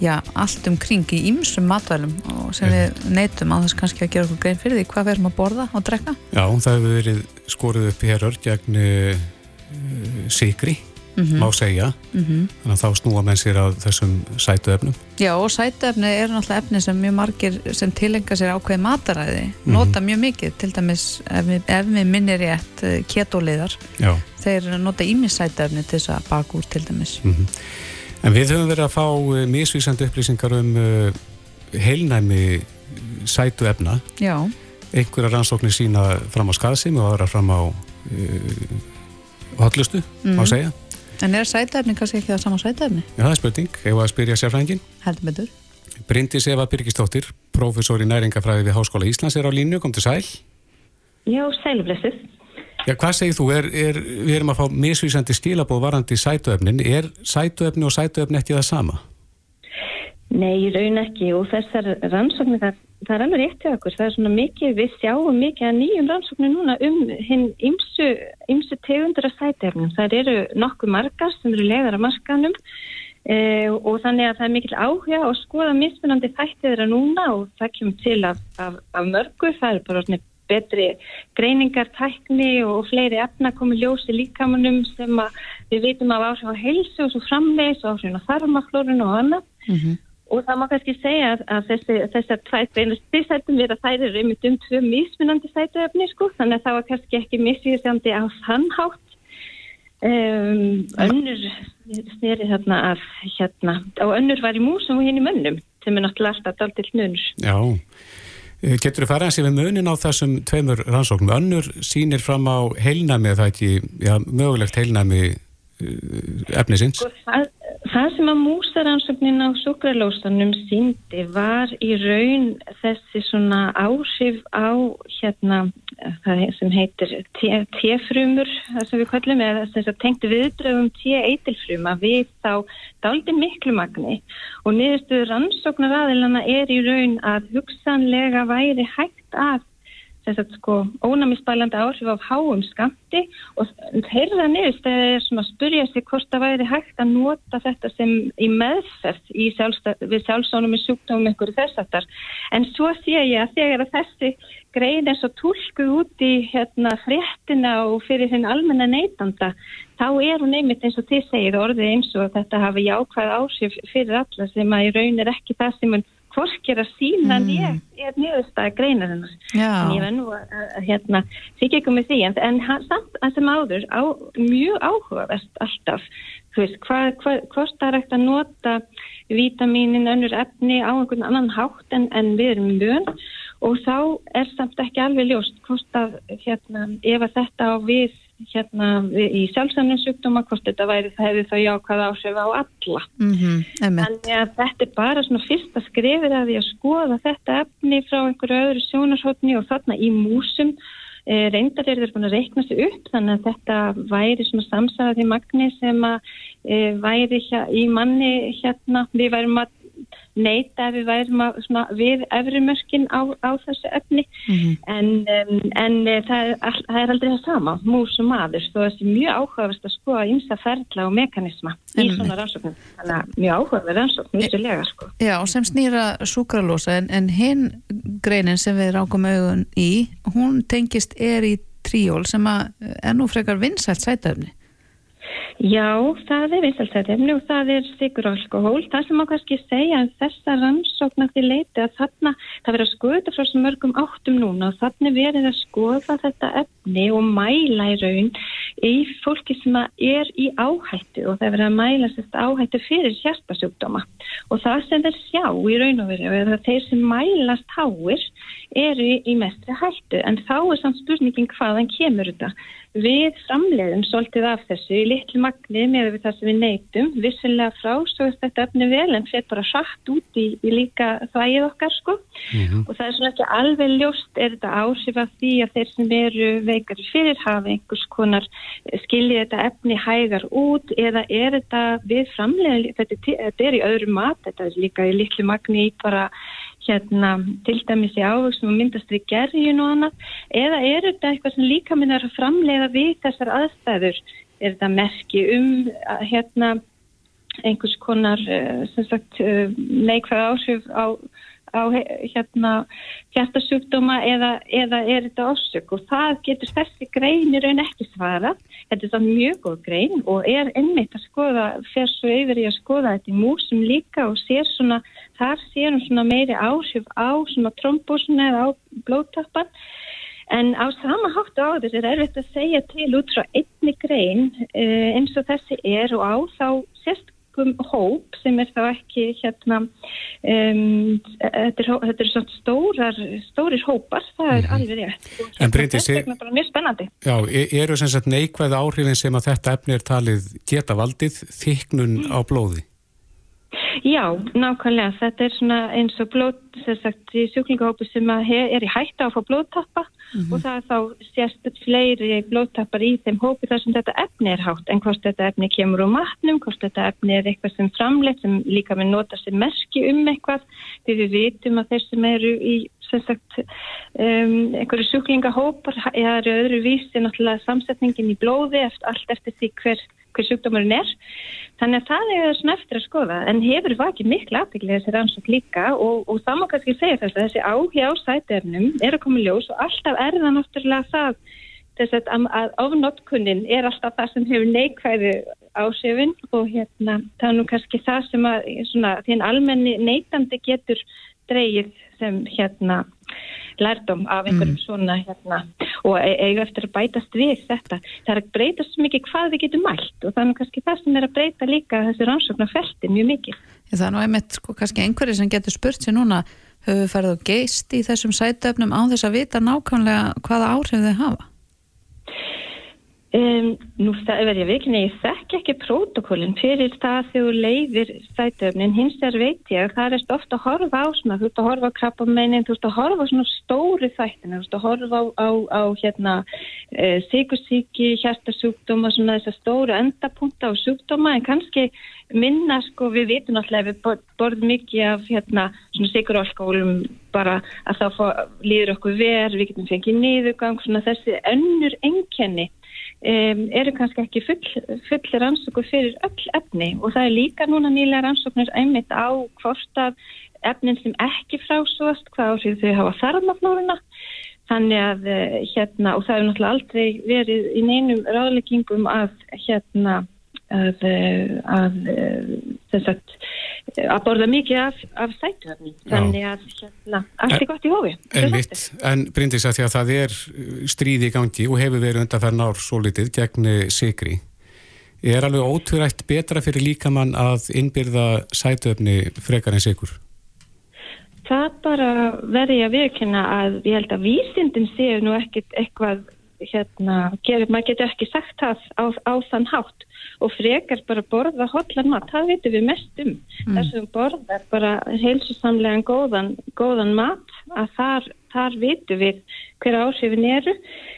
já, allt um kring í ýmsum matvælum og sem við neytum á þess kannski að gera okkur grein fyrir því hvað við erum að borða og drekka. Já, það hefur verið skorið upp hér örd gegn uh, sigri mm -hmm. má segja mm -hmm. þannig að þá snúa menn sér að þessum sætuefnum Já og sætuefni eru náttúrulega efni sem mjög margir sem tilenga sér ákveði mataræði mm -hmm. nota mjög mikið, til dæmis ef við, ef við minnir rétt eh, ketoleiðar þeir nota ímis sætuefni til þess að baka úr til dæmis mhm. En við höfum verið að fá eh, misvísandi upplýsingar um uh, heilnæmi sætuefna Já einhverja rannsóknir sína fram á skaðsimi og aðra fram á uh, hotlustu, má mhm. segja En er sætæfni kannski ekki það sama sætæfni? Já, það er spurning. Eða að spyrja sérfrængin. Heldur betur. Bryndis Eva Birgistóttir, professor í næringafræði við Háskóla Íslands er á línu. Kom til sæl. Já, sælblessið. Já, hvað segir þú? Er, er, við erum að fá misvísandi stílabóð varandi sætuöfnin. Er sætuöfni og sætuöfni ekki það sama? Nei, í raun ekki og þessar rannsóknir, það, það er alveg rétt til okkur, það er svona mikið, við sjáum mikið að nýjum rannsóknir núna um hinn ymsu, af sætefnum. Það eru nokkuð margar sem eru legar af markanum eh, og þannig að það er mikil áhuga að skoða mismunandi þættið þeirra núna og það kemur til af, af, af mörgu, það er bara svona betri greiningartækni og fleiri efna komið ljósi líkamannum sem við veitum af áhrif á heilsu og svo framleis og áhrif á þarmaflórun og annað. Mm -hmm. Og það má kannski segja að þessi, þessar tvær beinasti sætum við að þær eru um um tvö mismunandi sætuöfni sko, þannig að það var kannski ekki misvíðsjandi á þannhátt. Um, önnur sneri þarna að hérna, og önnur var í músum og hinn í mönnum, sem er náttúrulega alltaf daldill munur. Já, getur þú farað að sé við munin á þessum tveimur rannsóknum? Önnur sínir fram á heilnæmi, það ekki, já, mögulegt heilnæmi eh, efnisins? Sko, það Það sem að músaransögnin á sukralóstanum síndi var í raun þessi svona áhrif á hérna það sem heitir T-frumur, það sem við kallum eða þess að tengti viðbröðum T-eitilfruma við þá daldi miklu magni og niðurstuður rannsóknar aðilana er í raun að hugsanlega væri hægt að þess að sko ónæmisbælandi áhrif af háum skamti og þeirra niðurst er svona að spurja sig hvort það væri hægt að nota þetta sem í meðferð í við sjálfsónum í sjúkdómum ykkur þessartar en svo sé ég að þegar að þessi grein er svo tólkuð út í hérna fréttina og fyrir þinn almenna neytanda þá er hún einmitt eins og þið segir orðið eins og þetta hafi jákvæð áhrif fyrir alla sem að í raun er ekki það sem hún hvorkir að sína mm. ég er nýðustæði greinar hennar en ég vennu að, að hérna þykja ekki með því en, en samt að sem áður á, mjög áhugavert alltaf. Veist, hva, hva, hvort það er ekkert að nota vítaminin, önnur efni á einhvern annan hátt en, en við erum mjön og þá er samt ekki alveg ljóst hvort að hérna, ef að þetta á við hérna í sjálfsannum sjúkdóma, hvort þetta væri það hefði þá jákvæð áhrif á alla. Mm -hmm, Þannig að þetta er bara svona fyrsta skrifir að að skoða þetta efni frá einhverju öðru sjónarhóttni og þarna í músum e, reyndar er þeir búin að reikna sig upp þannig að þetta væri svona samsæðið magni sem að e, væri hér, í manni hérna, við værum að neita ef við værum að, svona, við efrimörkin á, á þessu efni mm -hmm. en, um, en uh, það, er, það er aldrei það sama, mús og maður þó er mjög áhugaverst að skoða ymsa ferla og mekanisma í mm -hmm. svona rannsóknum þannig að mjög áhugaverð rannsókn mjög sko. Já, sem snýra súkralósa en, en hinn greinin sem við rákum augun í, hún tengist er í tríól sem að er nú frekar vinsælt sætafni Já, það er vinsalsætefni og það er sigur alkohól. Það sem má kannski segja að þessa rannsókn að því leiti að þarna, það verður að skoða frá svo mörgum áttum núna og þannig verður að skoða þetta efni og mæla í raun í fólki sem er í áhættu og það verður að mæla sérst áhættu fyrir hjertasjúkdóma og það sem þeir sjá í raun og er að þeir sem mælast háir eru í mestri hættu en þá er samt spurningin hvaðan kemur þetta. Við framleiðum svolítið af þessu í litlu magni með það sem við neytum, vissulega frá svo er þetta efni vel en fyrir bara satt út í, í líka þvægið okkar sko mm -hmm. og það er svona ekki alveg ljóst er þetta áhrif af því að þeir sem eru veikar fyrir hafa einhvers konar skiljið þetta efni hægar út eða er þetta við framleiðum, þetta, þetta er í öðru mat, þetta er líka í litlu magni í bara hérna til dæmis í ávökstum og myndast við gerjun og annað eða er þetta eitthvað sem líka minn er að framleiða við þessar aðstæður? Er þetta merki um hérna einhvers konar eh, sagt, eh, neikvæð áhrif á á hérna hjertasjúkdóma eða, eða er þetta ásök og það getur þessi greinir en ekki svara. Þetta er þannig mjög góð grein og er ennmitt að skoða, fer svo yfir í að skoða þetta í músum líka og sér svona, þar sér hún svona meiri áhrif á svona trombósuna eða á blóttappan En á sama háttu á þess er erfitt að segja til út frá einni grein uh, eins og þessi er og á þá sérst mörgum hóp sem er þá ekki hérna um, þetta er, þetta er svona stórar stórir hópar, það er mm -hmm. alveg rétt En Bryndis, þetta er bara mjög spennandi Já, e- eru sem sagt neikvæð áhrifin sem að þetta efni er talið geta valdið þyknun mm. á blóði? Já, nákvæmlega. Þetta er svona eins og blóð, sem sagt, í sjúklingahópu sem er í hætta að fá blóðtappa mm -hmm. og það er þá sérst fleiri blóðtappar í þeim hópu þar sem þetta efni er hátt en hvort þetta efni kemur úr matnum, hvort þetta efni er eitthvað sem framleitt sem líka með nota sem merki um eitthvað því við vitum að þeir sem eru í sagt um, einhverju sjúklingahópar eru öðru vísi náttúrulega samsetningin í blóði eftir, allt eftir því hver hver sjúkdómarinn er. Þannig að það er svona eftir að skoða en hefur vakið miklu afbygglega þessi rannsók líka og, og það má kannski segja þess að þessi áhjá sætefnum er að koma ljós og alltaf er það náttúrulega það þess að, að ofnotkunnin er alltaf það sem hefur neikvæði ásefin og hérna það er nú kannski það sem að svona, því en almenni neitandi getur dreyið sem hérna lærdom af einhverjum mm. svona hérna og e- eiga eftir að bætast við þetta. Það er að breytast mikið hvað við getum mælt og er kannski það sem er að breyta líka þessi rannsóknarfelti mjög mikið. Það er nú einmitt sko kannski einhverju sem getur spurt sér núna höfum við farið á geist í þessum sætöfnum á þess að vita nákvæmlega hvaða áhrif þau hafa? Um, nú verður ég veikinn ég þekk ekki prótokollin fyrir það þegar þú leiðir sætöfnin hins er veit ég að það er ofta að horfa á svona, þú ert að horfa á krabbameinin þú ert að horfa á svona stóri þættin þú ert að horfa á, á, á hérna e, sikursíki, hjertasjúkdóma svona þessar stóru endapunta og sjúkdóma en kannski minna sko við vitum alltaf við borðum mikið af hérna svona sikurálkólum bara að þá líður okkur verð, við getum fengið niðurgang svona þessi önnur enkenni um, eru kannski ekki full, full rannsóku fyrir öll efni og það er líka núna nýlega rannsóknir einmitt á hvort af efnin sem ekki frásóast, hvað áhrif þau hafa þarmaflórunna Þannig að eh, hérna, og það hefur náttúrulega aldrei verið í neinum ráðleggingum að hérna að, eh, að, að, sagt, að borða mikið af, af sætuöfni þannig að hérna, allt er gott í hófi. En, en Bryndis að því að það er stríði í gangi og hefur verið undanferðin ár svo litið gegn sigri er alveg ótverætt betra fyrir líkamann að innbyrða sætuöfni frekar en sigur? það bara verði að viðkynna að ég held að vísindin séu nú ekkit eitthvað hérna, gerir, maður getur ekki sagt það á, á þann hátt og frekar bara borða hotlan mat, það veitum við mest um mm. þessum borðar bara heilsusamlegan góðan, góðan mat að þar, þar veitum við hver áhrifin eru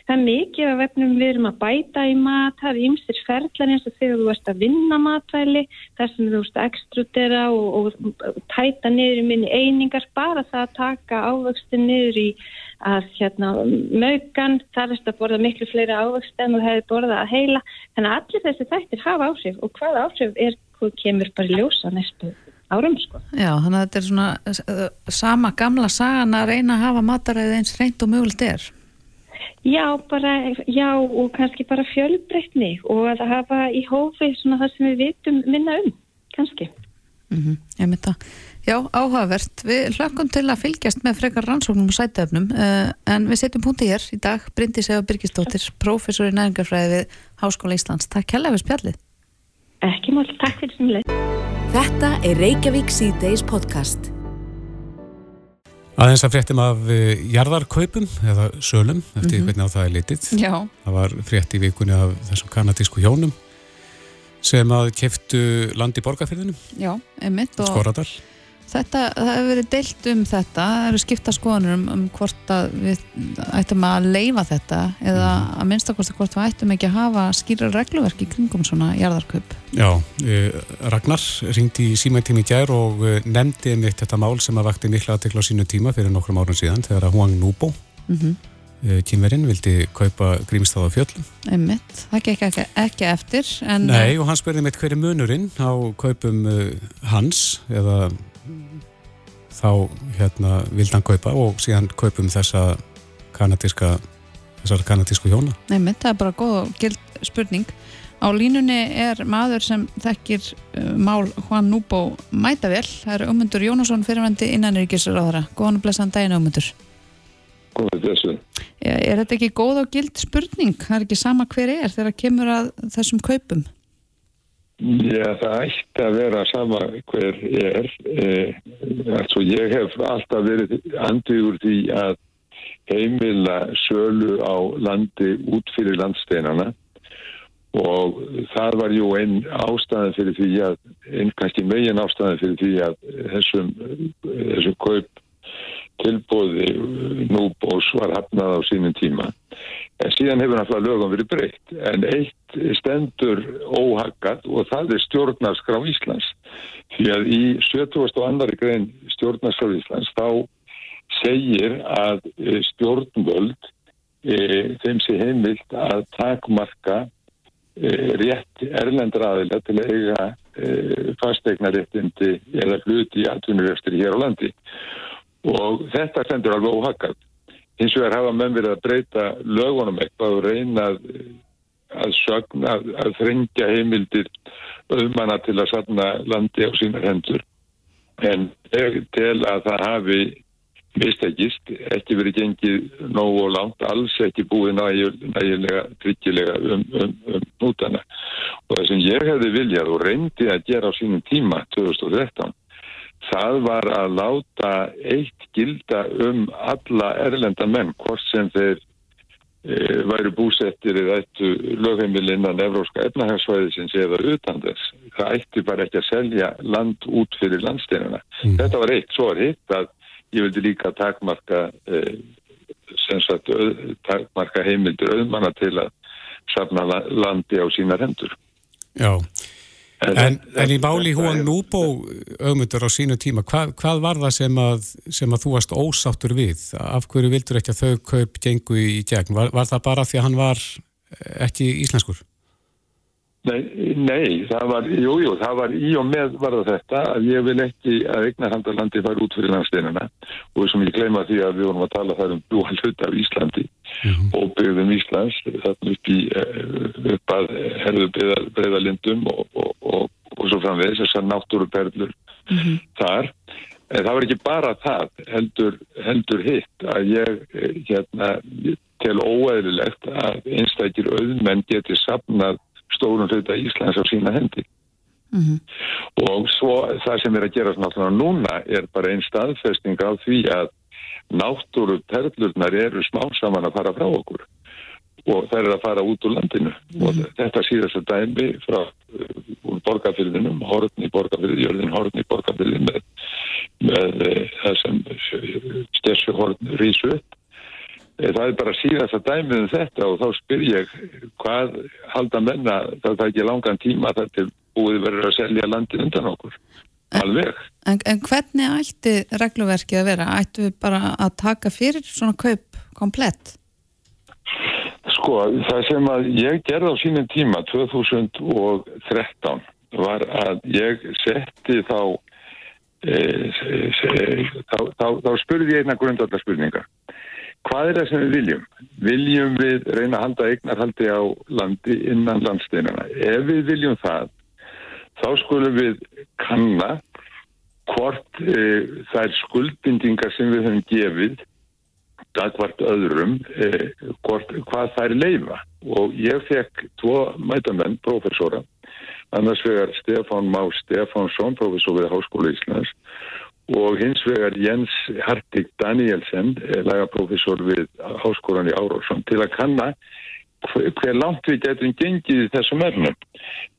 það er mikið af vefnum við erum að bæta í mat, það er ymstir ferðlar eins og þegar þú ert að vinna matvæli þar sem þú ert að ekstrudera og, og tæta niður í minni einingar bara það að taka ávöxtin niður í að hérna mögan, er að borða miklu fleiri ávöxt en þú hefði borðað að heila. Þannig að allir þessi þættir hafa áhrif og hvað áhrif er, hvað kemur bara ljósa næstu árum sko. Já, þannig að þetta er svona uh, sama gamla sagan að reyna að hafa mataræðið eins reynd og mögulegt er. Já, bara, já og kannski bara fjölbreytni og að hafa í hófi svona það sem við vitum minna um, kannski. Mm -hmm, Ég myndi að Já, áhugavert. Við hlökkum til að fylgjast með frekar rannsóknum og sætöfnum uh, en við setjum punkti hér í dag Bryndi Sefa Birgistóttir, professor í næringarfræði við Háskóla Íslands. Takk hella við spjallið. Ekki mál, takk fyrir sem leið. Þetta er Reykjavík C-Days podcast. Aðeins að fréttum af uh, jarðarkaupum eða sölum, eftir mm -hmm. hvernig á það er litið. Já. Það var frétt í vikunni af þessum kanadísku hjónum sem að keftu land í borgarfyrðinu. Já, emitt. Skoradal. Þetta, það hefur verið deilt um þetta, það eru skipta skoðanur um, um hvort að við ættum að leifa þetta eða mhm. að minnstakosti hvort við ættum ekki að hafa skýra regluverk í kringum svona jarðarkaup. Já, eh, Ragnar ringdi í símæntími í gær og eh, nefndi einmitt þetta mál sem að vakti mikla aðtekla á sínu tíma fyrir nokkrum árum síðan þegar að Huang Nubo, mm -hmm. eh, kynverinn, vildi kaupa grímstáða fjöllum. Einmitt, það gekk ekki, ekki eftir. En, Nei, og hann spurði mitt hverju munurinn á kaupum uh, hans eða þá hérna vildi hann kaupa og síðan kaupum þessa kanadíska þessar kanadísku hjóna. Nei, það er bara góð og gild spurning. Á línunni er maður sem þekkir uh, mál Juan Núbó mætavel, það er umundur Jónasson fyrirvendi innanrikkisur á þeirra góðan og blessaðan daginn umundur Góðan þessu Er þetta ekki góð og gild spurning? Það er ekki sama hver er þegar kemur að þessum kaupum Já, það ætti að vera sama hver er. Eh, altså, ég hef alltaf verið andiður því að heimila sölu á landi út fyrir landsteinana og það var jú einn ástæðan fyrir því að, einn kannski megin ástæðan fyrir því að þessum, þessum kaup tilbóði núbós var hafnað á sínum tíma. En síðan hefur náttúrulega lögum verið breytt. En eitt stendur óhaggat og það er stjórnarskrá Íslands. Því að í 72. grein stjórnarskrá Íslands þá segir að eh, stjórnvöld e, þeim sé heimilt að takmarka e, rétt erlendraðilega til að eiga e, fastegnaréttindi eða hluti í atvinnurefstri hér á landi. Og þetta stendur alveg óhaggat hins vegar hafa menn verið að breyta lögunum eitthvað og reyna að, að sögna, að, að þrengja heimildir auðmanna til að satna landi á sínar hendur. En til að það hafi mistekist, ekki verið gengið nóg og langt, alls ekki búið nægilega, tryggilega um, um, um nútana og það sem ég hefði viljað og reyndi að gera á sínum tíma 2013 það var að láta eitt gilda um alla erlenda menn, hvort sem þeir e, væri búsettir eða eittu lögheimil innan Evróska efnahagsvæðisins eða utan þess. Það ætti bara ekki að selja land út fyrir landsteinuna. Mm. Þetta var eitt, svo var hitt að ég vildi líka takmarka, e, sagt, takmarka heimildur auðmanna til að safna landi á sína hendur. Já, En, en í máli Húan Núbó augmundur á sínu tíma, hvað, hvað var það sem að, sem að þú varst ósáttur við? Af hverju vildur ekki að þau kaup gengu í gegn? Var, var það bara því að hann var ekki íslenskur? Nei, nei, það var, jú, jú, það var í og með var það þetta að ég vil ekki að eignarhandalandi fara út fyrir landsteinuna og sem ég gleyma því að við vorum að tala þar um búan hlut af Íslandi mm -hmm. og byggðum Íslands þarna upp í eh, upp að herðu breyðalindum og, og, og, og svo framvegis þessar náttúruperlur mm -hmm. þar. En það var ekki bara það heldur, heldur hitt að ég eh, hérna til óæðilegt að einstakir auðmenn geti sapnað stórum hluta Íslands á sína hendi. og svo það sem er að gera náttúrulega núna er bara einn staðfesting á því að náttúru perlurnar eru smá saman að fara frá okkur og það er að fara út úr landinu og þetta síðast að dæmi frá uh, úr borgarfyrðinum, hortn í borgarfyrði, jörðin hortn í borgarfyrði með, með uh, það sem stessu hortn rísu upp. Eh, Það er bara síðast að dæmi um þetta og þá spyr ég hvað halda menna það það ekki langan tíma þar til búið verður að selja landi undan okkur. Alveg. En, en hvernig ætti regluverkið að vera? Ættu við bara að taka fyrir svona kaup komplett? Sko, það sem að ég gerði á sínum tíma 2013 var að ég setti þá e, se, þá, þá, þá spurði ég einna grundallar spurningar. Hvað er það sem við viljum? Viljum við reyna að halda eignarhaldi á landi innan landsteinana? Ef við viljum það, þá skulum við kanna hvort e, þær skuldbindingar sem við höfum gefið dagvart öðrum eh, hvort, hvað þær leifa og ég fekk tvo mætamenn, professora annars vegar Stefán Má Stefánsson, professor við Háskóla Íslands og hins vegar Jens Hartig Danielsen lagaprofessor við Háskólan í Árósson til að kanna hver, hver langt við getum gengið í þessum örnum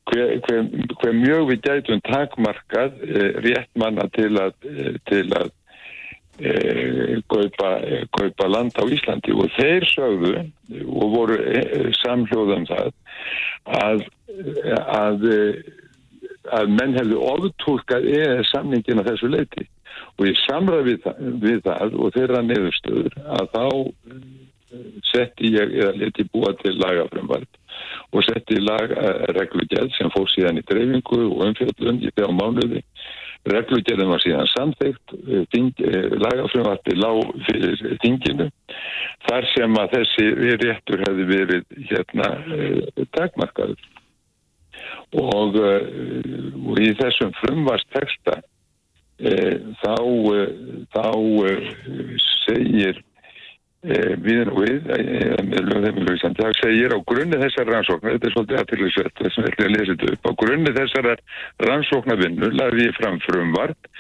hver, hver, hver mjög við getum takmarkað eh, rétt manna til að, eh, til að kaupa, kaupa land á Íslandi. Og þeir sögðu og voru samhljóðan það að, að, að menn hefðu ofurtúlkað eða samningin að þessu leiti og ég samræði við, við það og þeirra neðustöður að þá setti ég eða leti búa til lagafrömmvart og setti lagreglugjald sem fór síðan í dreifingu og umfjöldun í þegar mánuði. Reglugjaldin var síðan samþygt lagafrömmvarti lág fyrir þinginu þar sem að þessi réttur hefði verið hérna eh, takmarkaður. Og, eh, og í þessum frumvarsteksta eh, þá, eh, þá eh, segir eh, við og við eh, það segir á grunni þessar rannsóknar þetta er svolítið aðtillisvett þess að við ætlum að lesa þetta upp á grunni þessar rannsóknarvinnu lagði ég fram frumvart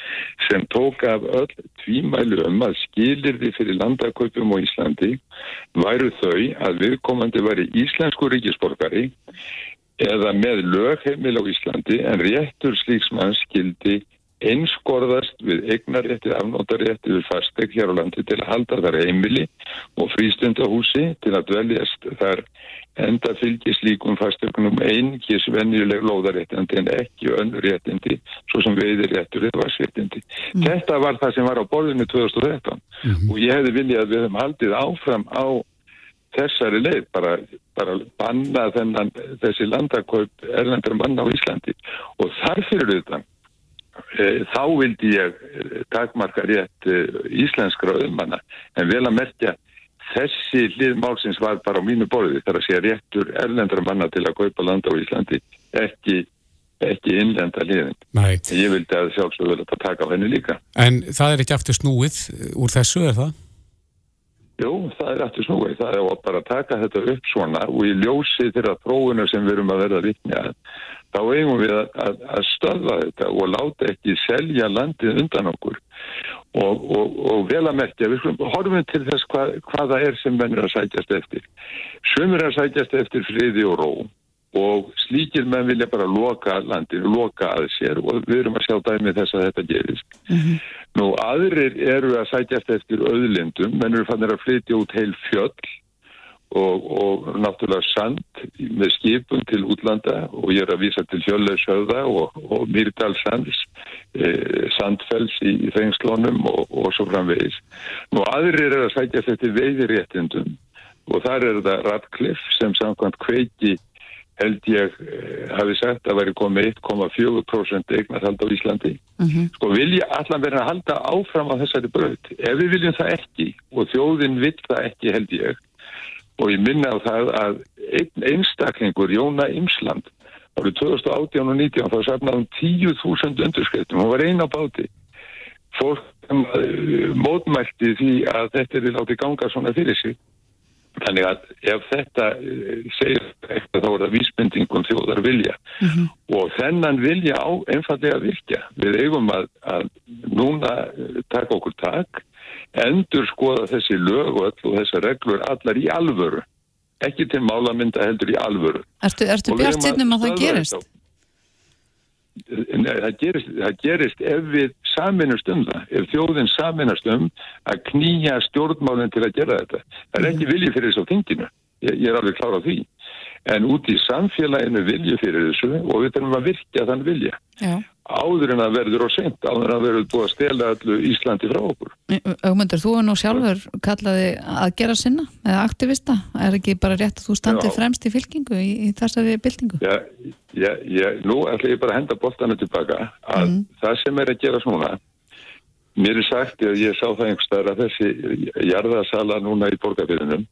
sem tók af öll tvímælu um að skilirði fyrir landakaupum á Íslandi væru þau að viðkomandi væri íslensku ríkisborgari eða með lögheimil á Íslandi en réttur slíksmann skildi einskorðast við eignarétti, afnótarétti við fastegn hér á landi til að halda þar heimili og frístundahúsi til að dveljast þar enda fylgir slíkum fastegnum einkis venjuleg lóðaréttindi en ekki önnur réttindi svo sem veiðir réttur eða varsréttindi. Þetta var það sem var á borðinu 2013 og ég hefði viljað að við höfum haldið áfram á þessari leið, bara, bara banna þennan, þessi landakaup erlendur manna á Íslandi. Og þarfir e, þá vildi ég eh, takmarka rétt e, íslenskra auðmanna. En vel að merkja þessi hlið málsins var bara á mínu borði. Þar að segja réttur erlendra manna til að kaupa land á Íslandi ekki, ekki innlenda liðin Nei, ég vildi að sjálfsögðu vel að taka á henni líka. En það er ekki aftur snúið úr þessu, er það? Jú, það er aftur snúið. Það er að bara taka þetta upp svona og í ljósi þeirra prófuna sem við erum að verða vitni að þá eigum við að, að stöðva þetta og láta ekki selja landið undan okkur og, og, og vel að merkja, við skulum horfum til þess hvað, hvað það er sem menn er að sækjast eftir. Sumir er að sækjast eftir friði og ró og slíkir menn vilja bara loka landinu, loka að sér og við erum að sjá dæmi þess að þetta gerist. Nú aðrir eru að sækjast eftir auðlindum, menn eru fannir að flytja út heil fjöll og, og náttúrulega sand með skipum til útlanda og ég er að vísa til Hjölleishöfða og, og Mýrdalsands, eh, Sandfells í, í þengslónum og, og svo framvegis. Nú aðrir eru að sækjast eftir veiðiréttindum og þar er það Radcliffe sem samkvæmt kveiki held ég eh, hafi sagt að væri komið 1,4% eignarhald á Íslandi. Sko vilja allan verið að halda áfram á þessari braut. Ef við viljum það ekki og þjóðin vill það ekki held ég og ég minna á það að einn einstaklingur, Jóna Imsland, árið 2018 og 19 þá safnaði um 10.000 underskreitum. Hún var eina á báti. Fólk uh, mótmælti því að þetta er látið ganga svona fyrir sig Þannig að ef þetta eh, segir eitthvað þá er það vísbendingum þjóðar vilja og þennan vilja á einfallega virkja. Við eigum að, að núna eh, taka okkur tak, endur skoða þessi lög og öll og þessar reglur allar í alvöru. Ekki til málamynda heldur í alvöru. Ertu, ertu bjart sinnum að það gerist? þetta. Nei, það gerist, það gerist ef við saminust um það, ef þjóðin saminast um að knýja stjórnmálinn til að gera þetta. Það er ekki vilji fyrir þessu á þinginu, ég, ég er alveg klár á því. En út í samfélaginu vilji fyrir þessu og við þurfum að virkja þann vilja. Já. Áður en að verður og seint, áður en að verður búið að stela allu Íslandi frá okkur. Ögmundur, þú er nú sjálfur kallaði að gera sinna eða aktivista, er ekki bara rétt að þú standið Já. fremst í fylkingu í, í þessari byltingu? Já, já, já, nú ætla ég bara að henda boltanu tilbaka að það sem er að gera svona mér er sagt að ég sá það einhverstaðar að þessi jarðasala núna í borgarbyrðinum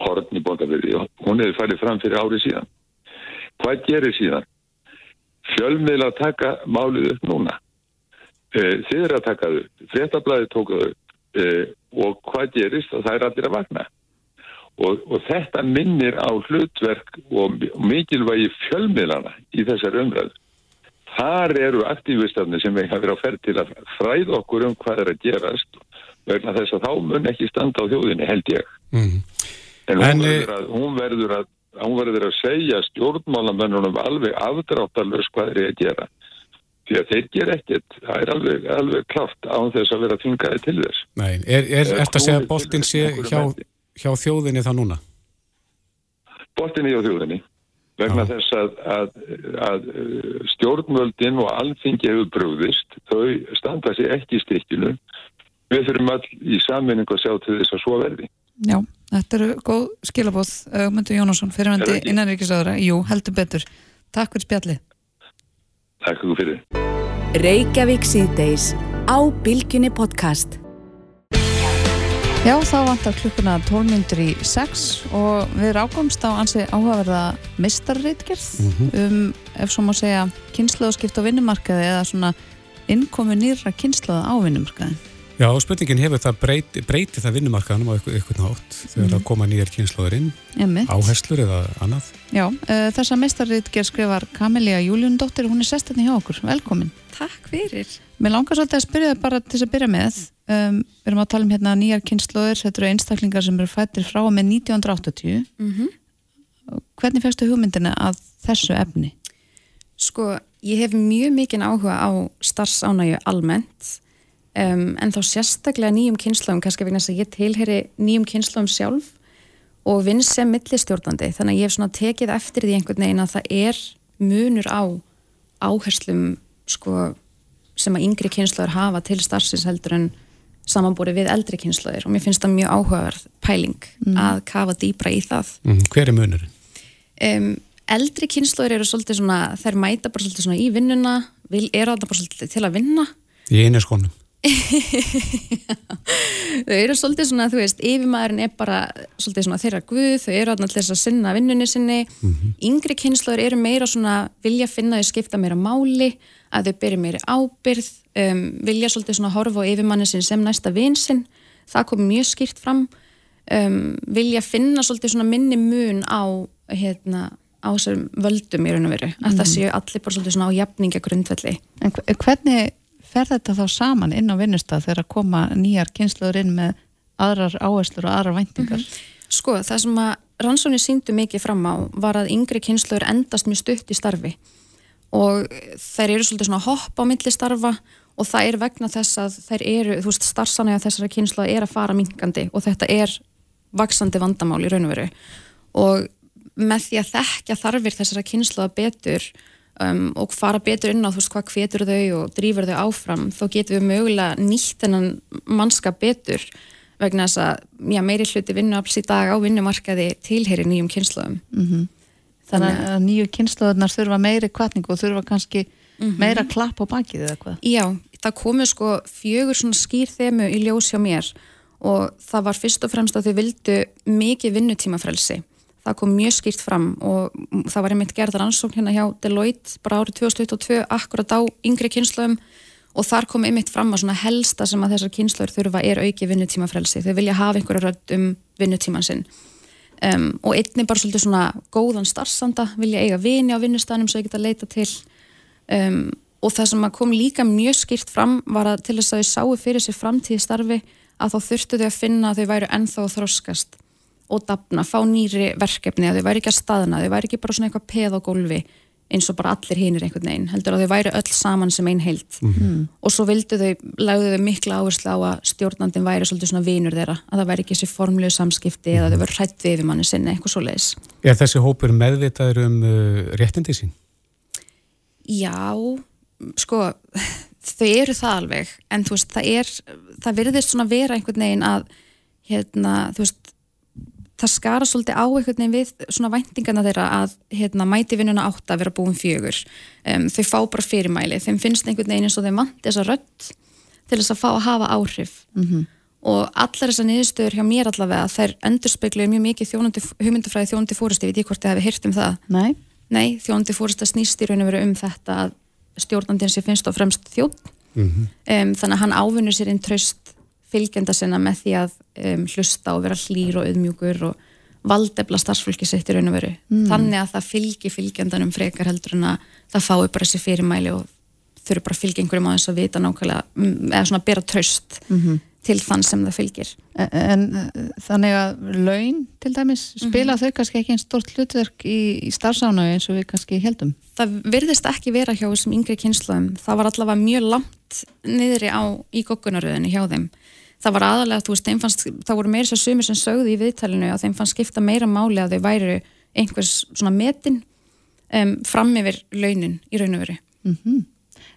horn í borgarbyrði hún hefur fælið fram fyrir árið síðan hvað gerir síðan? Fjölmiðla að taka málið upp núna Eh, þið er að taka þau upp fréttablaði tók þau eh, og hvað gerist og það er allir að vakna og, og þetta minnir á hlutverk og mi- og mikilvægi fjölmiðlana í þessar umræðu. Þar eru aktífistafni sem við hafa verið á ferð til að fræða okkur um hvað er að gerast vegna þess að þá mun ekki standa á þjóðinni held ég. Mm. En hún, En, eh, verður, að, hún, verður, að, hún verður að segja stjórnmálamennunum alveg afdráttalus hvað er að gera. Því að þeir gera ekkert, það er alveg, alveg klart án þess að vera þvingaði til þess. Nei, er, er, Eh, er að segja að til sé hjá, hjá þjóðinni þá núna? Bottinni á þjóðinni vegna Já. þess að, að, að uh, stjórnvöldin og alþingi hefur brúðist, þau standa sér ekki í stikkinu. Við þurfum all í sammenningu að sjá til þess að svo verði. Já, þetta eru góð skilabóð Er fyrirvendi það ekki? innanríkisáðara Jú, heldur betur. Takk fyrir spjallið. Takk fyrir. Reykjavík síðdeis á Bylgjunni podcast. Já, þá vantar klukkuna 12 myndur í 6 og við rákumst á ansi áhugaverða mistarreitgerð um, ef svo má segja, kynnslóðskipt á vinnumarkaði eða svona innkomu nýra kynnslóða á vinnumarkaði. Já, og spurningin hefur það breyti, breyti það vinnumarkaðanum á ykkur, ykkur nátt þegar það koma nýjar kynnslóður inn, Emmitt. áherslur eða annað. Já, uh, þessa mistarreitgerð skrifar Kamelia Júliundóttir, hún er sestinni hjá okkur. Velkomin. Takk fyrir. Mér langar svolítið að spyrja þig bara til þess að byrja með. Um, við erum að tala um hérna nýjar kynnslóðir, þetta eru einstaklingar sem eru fættir frá og með 1980. Mm Hvernig fegstu hugmyndina að þessu efni? Sko, ég hef mjög mikinn áhuga á starfsánægju almennt um, en þá sérstaklega nýjum kynnslóðum, kannski vegna þess að ég tilheri nýjum kynnslóðum sjálf og vinn sem millistjórnandi, þannig að ég hef svona tekið eftir því einhvern veginn að það er munur á áherslum sko, sem að yngri kynnslóður hafa til starfsins heldur en samanbúri við eldri kynnslóðir og mér finnst það mjög áhugaverð pæling að kafa dýbra í það Mm, hver er munurinn? um, eldri kynnslóður eru svolítið svona, þær mæta bara svolítið svona í vinnuna, vil, eru þarna bara svolítið til að vinna. Í einu skónum. Þau eru svolítið svona, þú veist, yfirmaðurinn er bara svolítið svona þeirra guð, þau eru til þess að sinna vinnunni sinni. Yngri kynnslóður eru meira svona, vilja finna þau skipta meira máli, að þau byrja meira ábyrð, um, vilja svolítið svona horfa á yfirmannin sin sem næsta vinsinn. Það kom mjög skýrt fram. Um, vilja finna svolítið svona minni mun á, hérna, á þessum völdum í raun og veru. Að það séu allir bara svolítið svona á jafninga grundvelli. En hve- hvernig fer þetta þá saman inn á vinnustaf þegar að koma nýjar kynnslóður inn með aðrar áherslur og aðrar væntingar? Sko, það sem að rannsóknir síndu mikið fram á var að yngri kynnslóður endast mjög stutt í starfi. Og þær eru svolítið svona hopp á milli starfa og það er vegna þess að þær eru, þú veist, starfsanega þessara kynnslóða er að fara minkandi og þetta er vaksandi vandamál í raun og með því að þekka þarfir þessara kynnslóða betur um, og fara betur inn á þú veist hvað hvetur þau og drýfur þau áfram þá getum við mögulega nýtt þennan mannskap betur vegna þess að já, meiri hluti vinnuafls í dag á vinnumarkaði tilheyri nýjum kynnslóðum Þannig að nýju kynnslóðunar þurfa meiri kvartningu og þurfa kannski meira klapp á bakið eða hvað? Já, það komu sko fjögur svona skýr þemu í ljós hjá mér og það var fyrst og fremst að þau vildu mikið vinnutímafrelsi. Það kom mjög skýrt fram og það var einmitt gerðar ansókn hérna hjá Deloitte bara árið 2022 akkurat á yngri kynnslöðum og þar kom einmitt fram að svona helsta sem að þessar kynnslöður þurfa er auki vinnutímafrelsi. Þau vilja hafa einhverju rödd um vinnutíman sinn. um, og einnig bara svolítið svona góðan starfsanda, vilja eiga vini á vinnustæðanum sem þau geta leita til um, og það sem kom líka mjög skýrt fram var að til þess að þau sáu fyrir sér framtíði starfi að þá þurftu þau að finna að þau væru ennþá þróskast og dapna, fá nýri verkefni að þau væri ekki að staðna, þau væri ekki bara svona eitthvað peð á gólfi eins og bara allir hinir einhvern veginn, heldur að þau væri öll saman sem einn heild Mhm. og svo vildu þau, lagðu þau mikla áherslu á að stjórnandin væri svolítið svona vinur þeirra að það væri ekki þessi formlegu samskipti eða þau verið hrætt við manni sinni, eitthvað svo leiðis Er þessi hópur meðvitaður um uh, réttindi sín? Já, sko þau eru það alveg en þú veist, það er, það virðist svona vera einhvern veginn að hérna, þú veist það skara svolítið á einhvern veginn við svona væntingarna þeirra að hérna, mæti vinnuna átt að vera búin fjögur. Um, þau fá bara fyrirmæli, þeim finnst einhvern veginn eins og þeim vant þessa rödd til þess að fá að hafa áhrif. Mhm. og allar þessar niðurstöður hjá mér allavega þær endurspeglu mjög mikið þjónandi, hugmyndafræði þjónandi fórusti, ég veit ég hvort þið hefði heyrt um það. Nei, Nei, þjónandi fórist að snýst í raun og veru um þetta að stjórnandinn sé finnst á fremst þjótt um, þannig að hann ávinnur sér inn tröst fylgjenda sinna með því að um, hlusta og vera hlýr og auðmjúkur og valdefla starfsfólki sitt í raun og veru. Þannig að það fylgi fylgjendanum frekar heldur en að það fái bara þessi fyrirmæli og þurfi bara að fylgja einhverjum á þess að vita nákvæmlega mm, eða svona bera tröst til þann sem það fylgir. En, en uh, þannig að laun til dæmis, spila þau kannski ekki einn stort hlutverk í, í starfsánu eins og við kannski heldum það virðist ekki vera hjá þessum yngri kynsluðum það var allavega mjög langt niðri á í goggunaröðinu hjá þeim það var aðalega, þú veist, þeim fannst það voru meira svo sumir sem sögðu í viðtalinu að þeim fannst skipta meira máli að þau væru einhvers svona metin um, fram yfir launin í raun og veru.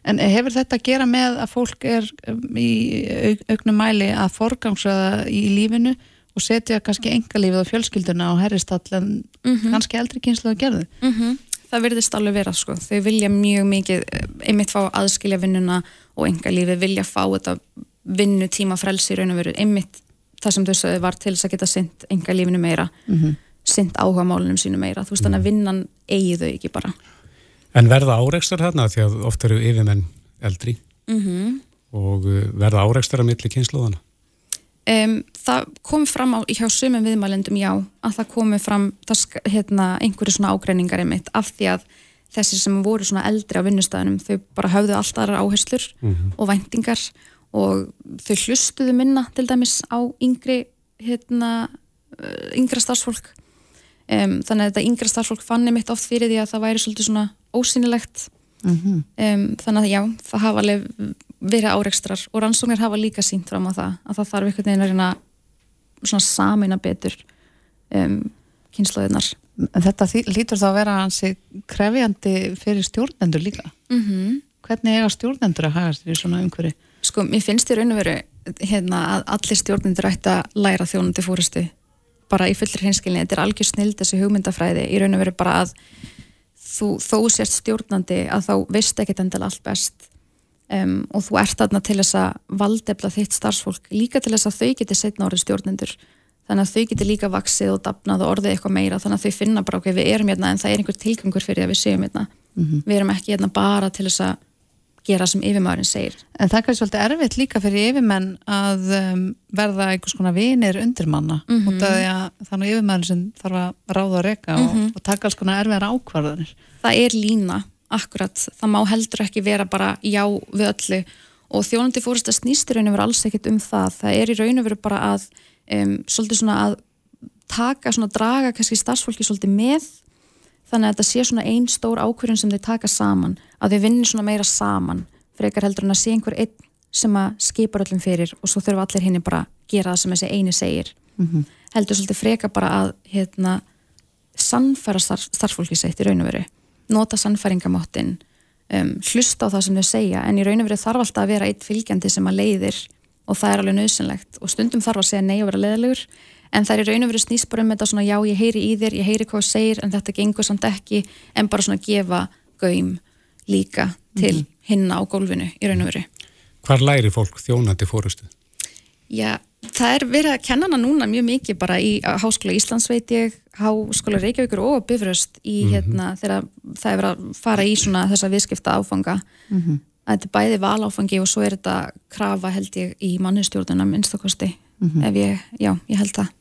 En hefur þetta að gera með að fólk er í auk, auknum mæli að forgangsraða í lífinu og setja kannski engalífið og fjölskylduna á herristall en kannski eldri kynslu að gerðu? mm það virðist alveg vera sko. Þau vilja mjög mikið einmitt fá að aðskilja vinnuna og enga lífi vilja fá þetta vinnu tíma frelsi í raun og veru einmitt það sem þau var til þess að geta sint enga lífinu meira mm -hmm. sint áhuga málunum sínu meira. Þú veist þannig að vinnan eigi þau ekki bara. En verða áreikstar þarna því að oft eru yfirmenn eldri. Mm og uh, verða áreikstar að milli kynsluðana? Um, það kom fram á, hjá sumum viðmælendum já, að það komi fram það, hérna, einhverju svona ágreiningar einmitt af því að þessi sem voru svona eldri á vinnustæðinum, þau bara höfðu allt aðrar áherslur og væntingar og þau hlustuðu minna til dæmis á yngri hérna, uh, yngra starfsfólk um, þannig að þetta yngra starfsfólk fann einmitt oft fyrir því að það væri svolítið svona ósýnilegt um, þannig að já, það hafa alveg verið árekstrar og rannsóknir hafa líka sínt fram á það að það þarf einhvern veginn að reyna svona samina betur um, kynslaðunar þetta hlýtur þá að vera hansi krefjandi fyrir stjórnendur líka. mm -hmm. Hvernig eiga stjórnendur að haga sér í svona umhverju? Sko, mér finnst í raun og veru hérna, að allir stjórnendur ætti að læra þjónandi fórustu bara í fullri hinskilni, þetta er algjör snild þessi hugmyndafræði, í raun og veru bara að þú, þó sért stjórnandi að þá veist ekkert endal allt best. Um, og þú ert þarna til þess að valdefla þitt starfsfólk líka til þess að þau geti setna orðið stjórnendur. Þannig að þau geti líka vaksið og dafnað og orðið eitthvað meira, þannig að þau finna bara ok, við erum hérna en það er einhver tilgangur fyrir að við séum hérna. Við erum ekki hérna bara til þess að gera sem yfirmaðurinn segir. En það er svolítið erfitt líka fyrir yfirmenn að um, verða einhvers konar vinir undirmanna mm -hmm. út af því að þannig yfirmenn sem þarf að ráða að reka og, og taka alls konar erfiðar ákvarðanir. það er lína, akkurat. Það má heldur ekki vera bara já við öllu. Og þjónandi fórist að snýst í raun og veru alls ekkert um það. Það er í raun og veru bara að um, svolítið svona að taka svona draga kannski starfsfólki svolítið með þannig að þetta sé svona ein stór ákvörðun sem þau taka saman, að þau vinni svona meira saman, frekar heldur en að sé einhver einn sem að skipar öllum fyrir og svo þurfa allir henni bara að gera það sem þessi eini segir. Heldur svolítið frekar bara að hérna, sannfæra starf, starfsfólki sitt í raun og veru. Nota sannfæringamáttin um, hlusta á það sem þau segja en í raun og veru þarf alltaf að vera eitt fylgjandi sem að leiðir og það er alveg nöðsynlegt og stundum þarf að segja nei og vera leiðilegur en það er í raun og veru snýst bara um þetta svona já ég heyri í þér, ég heyri hvað þú segir en þetta gengur samt ekki en bara svona gefa gaum líka til hinna á gólfinu í raun og veru. Hvar læri fólk þjónandi fórustu? Já, það er verið að kenna hana núna mjög mikið bara í Háskóla Íslands veit ég, Háskóla Reykjavíkur og Bifröst í hérna þegar það er verið að fara í svona þessa viðskipta áfanga. Að þetta er bæði valáfangi og svo er þetta krafa held ég í mannustjórnuna minnstakosti ef ég, já, ég held það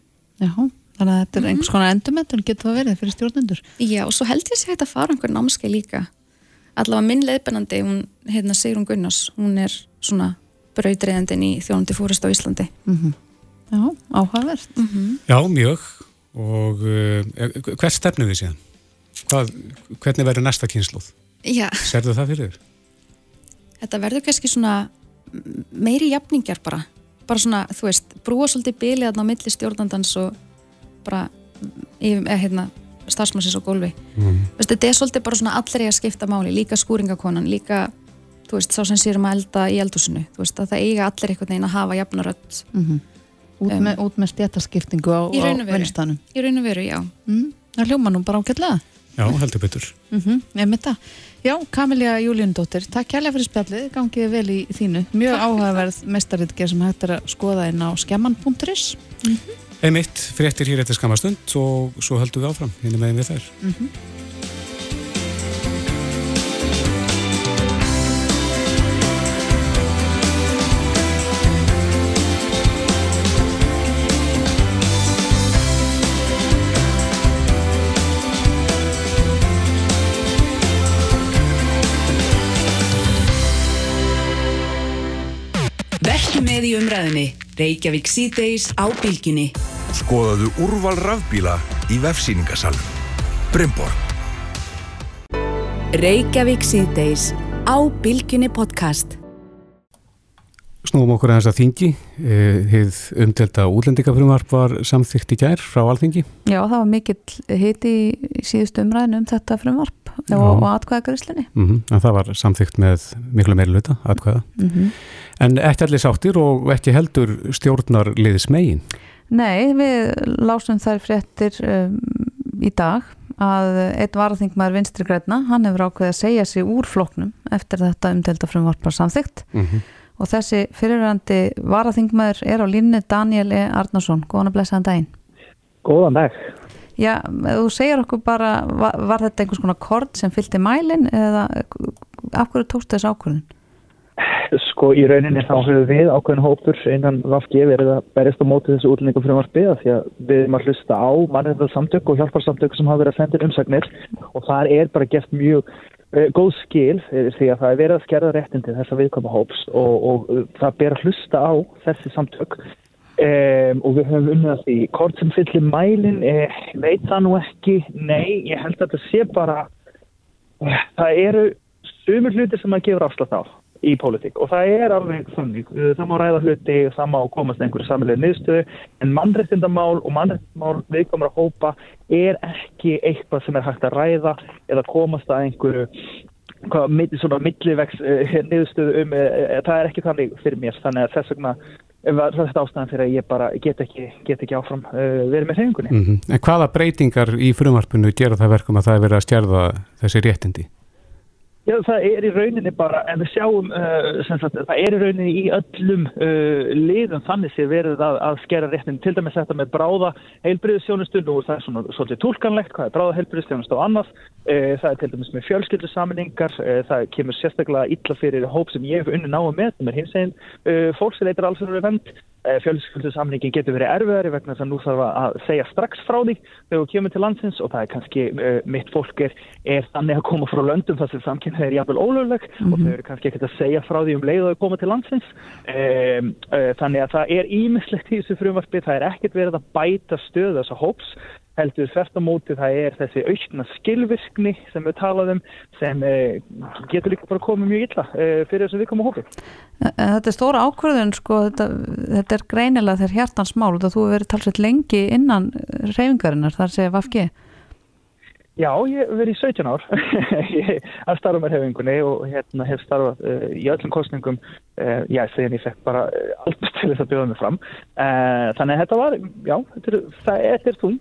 Já, þannig að þetta er einhvers konar endurmentun getur það verið fyrir stjórnendur? Já, og svo held ég sér hægt að fara einhver námskeið líka. Allavega minn leiðbennandi hún, hérna Sigrun Gunnars, hún er svona brautriðandin í þjónandi fórist á Íslandi. Já, áhugavert. Já, mjög. Og uh, hvert stefnum við síðan? Hvað, hvernig verður næsta kynsluð? Já, Serðu það fyrir þér? þetta verður kannski svona meiri jafningjar bara bara svona, þú veist, brúa svolítið bilið þarna á milli stjórnandans og bara eða, hérna, starfsmannsins á gólfi. Mm. Veist, þetta er svolítið bara svona allir eiga að skipta máli líka skúringakonan, líka þú veist, sá sem sér um að elda í eldhúsinu. Þú veist, að það eiga allir einhvern veginn að hafa jafnarödd út, Um, með, út með stjættaskiptingu á, á og vinnustanum í raun og veru, já. Mm, Það hljóma nú bara ágætlega Já, heldur betur. mm -hmm, Já, Kamilja Júlíundóttir takk kærlega fyrir spjallið, gangið vel í þínu. Mjög áhugaverð mestaritger sem hægt er að skoða inn á skemman.is Einmitt, fréttir hér eftir skamastund og svo höldum við áfram, hérna megin við þær. Vertu með í umræðinni. Reykjavík síðdeis á bylginni. Skoðaðu úrval rafbíla í vefsýningasalum. Brimborg. Reykjavík síðdeis á bylginni podcast. Snúum okkur aðeins að þingi. Hið umdelta útlendingafrumvarp var samþygt í gær frá alþingi. Já, það var mikill hiti í síðustu umræðinu um þetta frumvarp Já. og, og atkvæðagrislinni Mm En það var samþygt með miklu meiri luta, atkvæða. mm En ekki allir sáttir og ekki heldur stjórnar liðis megin. Nei, við lásum þær fréttir um, í dag að einn varaþingmaður vinstri græna, hann hefur ákveðið að segja sig úr flokknum eftir þetta umdelda frumvarp var samþygt Mm og þessi fyrirrandi varaþingmaður er á línni Daniel E. Arnarsson góðan að blessaðan daginn. Góðan dag. Já, þú segir okkur bara, var, var þetta einhvers konar kord sem fylgdi mælin eða af hverju tókstu þessu ákvörðun? Sko í rauninni þá höfum við ákveðin hópur innan VFG verið að berjast á móti þessu útlendingum frumvarpi af því að við erum að hlusta á mannreitnarsamtök og hjálparsamtök sem hafa verið að senda umsagnir og þar er bara gert mjög uh, góð skil því að það er verið að skerða réttindi þessa viðkvæma hóps og, og uh, það ber að hlusta á þessi samtök. Um, og við höfum unnið að því. Hvort sem fyllir mælin eh, veit það nú ekki, nei ég held að þetta sé bara eh, það eru sumur hluti sem maður gefur afslátt á í pólitík og það er alveg þannig, Eh, það má ræða hluti það má komast einhverju samlega niðurstöðu en mannrettindamál og mannrettindamál viðkomur að hópa er ekki eitthvað sem er hægt að ræða eða komast að einhverju hvað, svona millivegs uh, niðurstöðu um, uh, það er ekki þannig fyrir mér þannig að þess vegna var þetta ástæðan fyrir að ég bara get ekki, get ekki áfram uh, verið með hreyfingunni. -hmm. En hvaða breytingar í frumvarpinu gera það verkum að það er verið að stjærða þessi réttindi? Já, það er í rauninni bara, en við sjáum, uh, sagt, það er í rauninni í öllum uh, liðum þannig sé verið að, að skera réttin, til dæmis þetta með bráða heilbriðisjónustu, nú er það svona svolítið tólkanlegt, hvað er bráða heilbriðisjónustu og annað, uh, það er til dæmis með fjölskyldusaminningar, uh, það kemur sérstaklega illa fyrir hóp sem ég unni náðu með, sem er hins eginn, uh, fólk sem leitar alls fyrir vend, uh, fjölskyldusamningin getur verið erfiðari vegna þess að nú þarf að segja strax frá því þegar þú kemur til landsins og það er kannski uh, mitt fólk er, er þannig að koma frá löndum þar sem samkynna er jafnvel ólögleg og þau eru kannski ekkert að segja frá því um leið og þau koma til landsins. Um, uh, þannig að það er ímislegt í þessu frumvarpi, það er ekkert verið að bæta stöðu þessa hóps heldur þvert á móti það er þessi aukna skilvirkni sem við talaðum sem uh, getur líka bara komið mjög illa uh, fyrir þessum við komum hópi. Þetta er stóra ákvörðun, sko, þetta, þetta er greinilega þegar hjartans mál og þú hefur verið talsveit lengi innan reyfingarinnar, þar segja Vafgi. Já, ég hef verið í 17 ár. Að starfa með hefingunni og hérna hef starfað uh, í öllum kostningum uh, já, þegar ég fekk bara uh, allt til þess að bjóða mig fram. Þannig að þetta var, já, þetta er, það er, uh,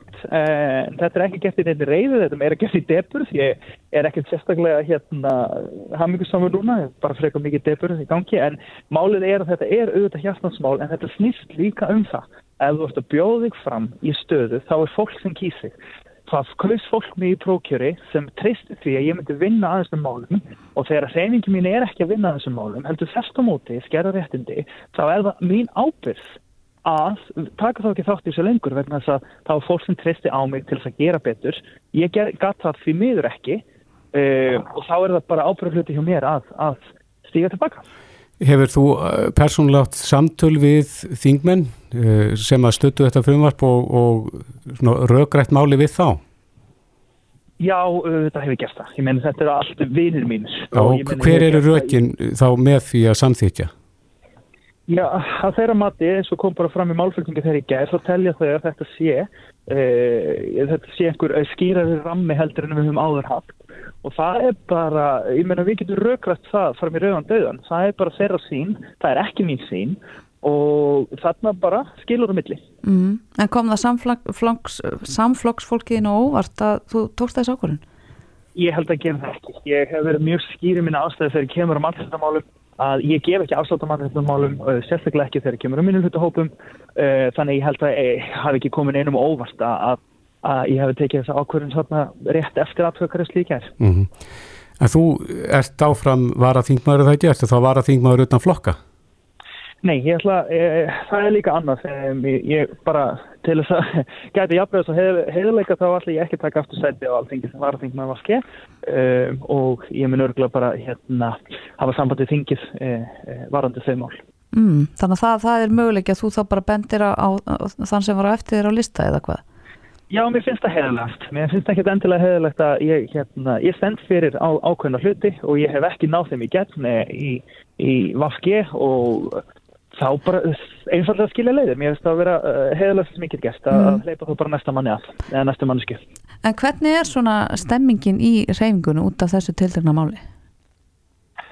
þetta er ekki gert í nefnir reyðu, þetta er gert í deburð ég er ekkert sérstaklega hérna hamingusamur núna, bara frekar mikið deburð í gangi, en málið er að þetta er auðvitað hjartansmál, en þetta snýst líka um það, ef þú ert að bjóða þig fram í stöðu, þá er fólk sem kýsir það kaus fólk mig í prókjöri sem treysti því að ég myndi vinna að þessum málum og þegar reyningi mín er ekki að vinna að þessum málum heldur þess á móti, skerra réttindi þá er það mín ábyrð að taka þá ekki þátt í þessu lengur vegna þess að það var fólk sem treysti á mig til þess að gera betur. Ég gatt það því miður ekki uh, og þá er það bara ábyrgluti hjá mér að, að stíga tilbaka. Hefur þú eh, persónulegt samtöl við þingmenn uh, sem að stötu þetta frumvarp og, og röggrætt máli við þá? Já, þetta hefur gert það. Ég menn þetta eru allt vinir mín. Já, hver eru röggin þá með því að samþykja? Já, að þeirra mati eins og kom bara fram í málflutningi þegar ég ger, þá telja þau að þetta sé uh, þetta sé einhver skýrari rammi heldur en við höfum áður haft og það er bara, ég menna við getum rökvært það fram í rauðan döðan, það er bara þeirra sín, það er ekki mín sín og þarna bara skilur um milli. Mm. En kom það samflokks, samflokksfólkiðin og óvart að þú tókst þessu ákvörðun? Ég held að gera það ekki. Ég hef verið mjög skýrið minna ástæði þegar ég kemur á mannstættamálum að ég gef ekki afslátt á mannréttindamálum sérstaklega ekki þegar ég kemur á minnulhutahópum þannig ég held að ég hafi ekki komin einum óvart að, að ég hef tekið þessa ákvörðun svona rétt eftir aðtökara slíkjær mm -hmm. En þú ert áfram varaþingmaður það ekki, ertu þá varaþingmaður utan flokka? Nei, ég ætla, e, það er líka annað ég, ég bara til þess að gæti jafnveg þess að heiðleika þá ætla ég ekki taka aftur sæti á alltingi sem var að þingma var skeið um, og ég mun örgulega bara hérna hafa sambandið þingið uh, uh, varandi þau mál. Mm, þannig að það, það er möguleik að þú þá bara bendir á, á, á þann sem var á eftir þér á lista eða hvað? Já, mér finnst það heiðilegt. Mér finnst það ekki endilega heiðilegt að ég, hérna, ég stend fyrir á, ákveðna hluti og ég hef ekki náð þeim í gegn í, í Vafge og þá bara einfallega skilja leiðir. Mér finnst það að vera ég get gert að mm. hleypa þú bara næsta manni að, eða næsta mannesku. En hvernig er svona stemmingin í reyfingunum út af þessu tildurna máli?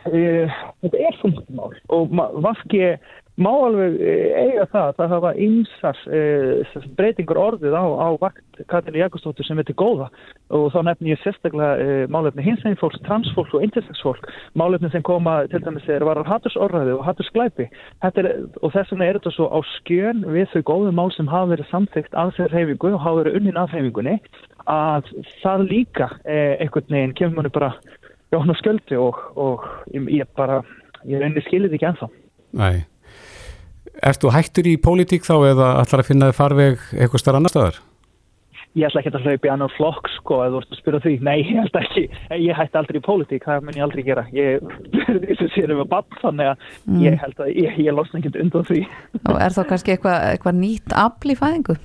Uh, þetta er svona mál og Vafge má alveg eiga það það hafa einsar uh, breytingur orðið á, á vakt Katrín Jakobsdóttur sem til góða. Og þá nefnir ég sérstaklega uh, málefni hinsveginn fólks, transfólk og intersexfólk málefni sem koma til dæmis er varar hattursorðaði og hattursklæpi og þess vegna er þetta svo á skjön við þau góðu mál sem hafa verið samþygt af þeirra reyfingu og hafa verið unnin af reyfingunni að það líka uh, einhvern veginn kemur manni bara jón og sköldi og, og ég, bara ég reyni skilir ekki ennþá. Nei Ertu hættur í pólitík þá eða ætlar að finna þið farveg eitthvað starf annar staðar? Ég ætla ekki að hlaupa í annar flokk sko eða þú ert að spyrja því. Nei, ég held ekki. Ég hætti aldrei í pólitík, það mun ég aldrei gera. Ég verður því sem sér um að bann þannig að mm. ég held að ég, ég losna ekki undan því. Og er þá kannski eitthvað eitthva nýtt afl í fæðingu?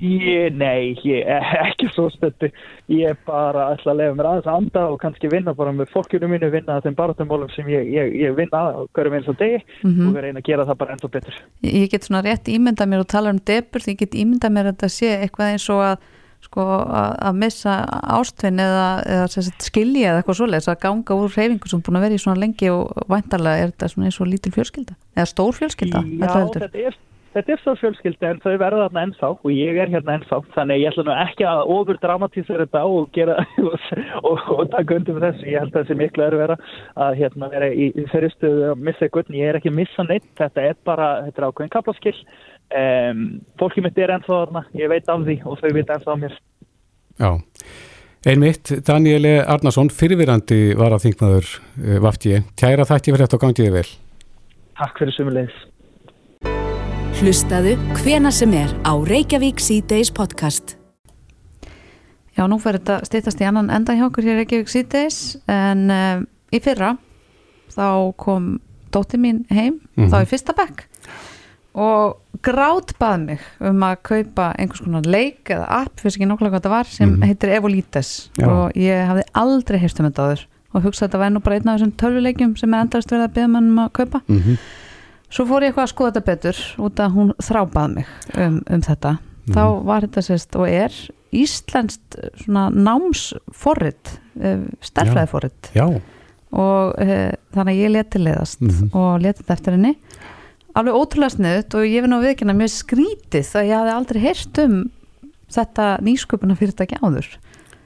Ég, nei, ég er ekki svo stöndi. Ég er bara ætla að lefa mér aðeins að anda og kannski vinna bara með fólkjörnum mínu, vinna þeim baratumólum sem ég, ég, ég vinna að hverjum eins og degi mm -hmm. og reyna að gera það bara ennþá betur. Ég get svona rétt ímynda mér og tala um debur, ég get ímynda mér að þetta sé eitthvað eins og að sko að missa ástfinn eða, eða skilja eða eitthvað svoleiðis að ganga úr reyfingu sem búin að vera í svona lengi og vantarlega er þetta svona eins og lítil fjölskylda eða stór fjölskylda. Já, þetta er svo fjölskyldi en þau verða þarna ennþá og ég er hérna ennþá þannig ég ætla nú ekki að ofur dramatísera þetta og gera og, og, og taka undir með þessu. Ég held að það sé miklu að vera að hérna vera í, í fyrirstuðu að missa eitthvað. Ég er ekki að missa neitt. Þetta er bara, þetta er ákveðin kaplaskill. Um, fólki mitt er ennþá þarna. Ég veit af því og þau veit ennþá mér. Já. Einmitt, Danieli Arnason, fyrirvirandi var að þingnaður uh, Vafti. Kæra þætti fyrir þetta og gangiði vel. Takk fyrir sumulegis. Hlustaðu hvena sem er á Reykjavík C-Days podcast. Já, nú fyrir þetta stýttast í annan enda hjá okkur hér Reykjavík C-Days en uh, í fyrra þá kom dótti mín heim, mm -hmm. þá í fyrsta bekk og grátt bað mig um að kaupa einhvers konar leik eða app, fyrir ekki nokkula hvað þetta var, sem mm -hmm. heitir Evolites Já. og ég hafði aldrei heyrst um þetta áður og hugsaði að þetta væri nú bara einn af þessum tölvuleikjum sem er endast verið að beða mann um að kaupa. Mm -hmm. Svo fór ég eitthvað að skoða þetta betur út að hún þrábað mig um, um þetta. Mm. Þá var þetta sérst og er Íslenskt námsforrið, eh, stærfræðiforrið og e, þannig að ég leti leiðast mm -hmm. og leti þetta eftir henni. Alveg ótrúlega sniðut og ég finn á viðkynna mjög skrítið að ég hafi aldrei heyrt um þetta nýsköpuna fyrirtæki áður.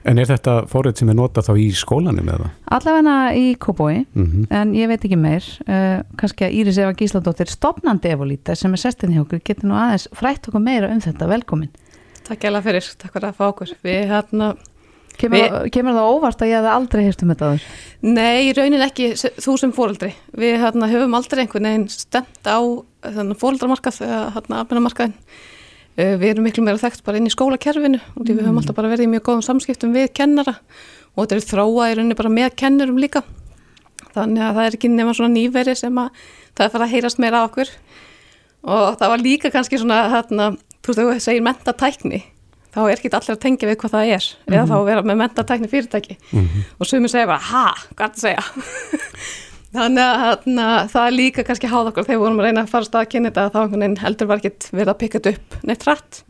En er þetta fórið sem er notað þá í skólanum eða? Allavegna í Kóboi, mm -hmm. en ég veit ekki meir. Uh, kannski að Íris Eva Gísladóttir, stopnandi evolíta sem er sestin hjá okkur, getur nú aðeins frætt okkur meira um þetta. Velkomin. Takk ég alveg fyrir, takk fyrir að fá okkur. Við hérna... Kemur, við, kemur það óvart að ég hef aldrei hýrt um þetta aður? Nei, raunin ekki þú sem fóröldri. Við hérna höfum aldrei einhvern veginn stemt á þannig fóreldramarkað hérna afmennamarkaðin við erum miklu meira þekkt bara inn í skólakerfinu og við höfum alltaf bara verið í mjög góðum samskiptum við kennara og þetta er þróa í rauninni bara með kennurum líka. Þannig að það er ekki nema svona nýveri sem að það er fara að heyrast meira á okkur. Og það var líka kannski svona hérna, þú veist, þú segir mentatækni þá er ekki allir að tengja við hvað það er. Eða þá að vera með mentatækni fyrirtæki og sumir segja bara, ha, hvað er það að segja þannig að hérna, það er líka kannski háð okkur. Þegar við vorum að reyna að fara að staða að kynna þetta þá einhvern veginn heldur var ekkert verið að pikka þetta upp neitt rætt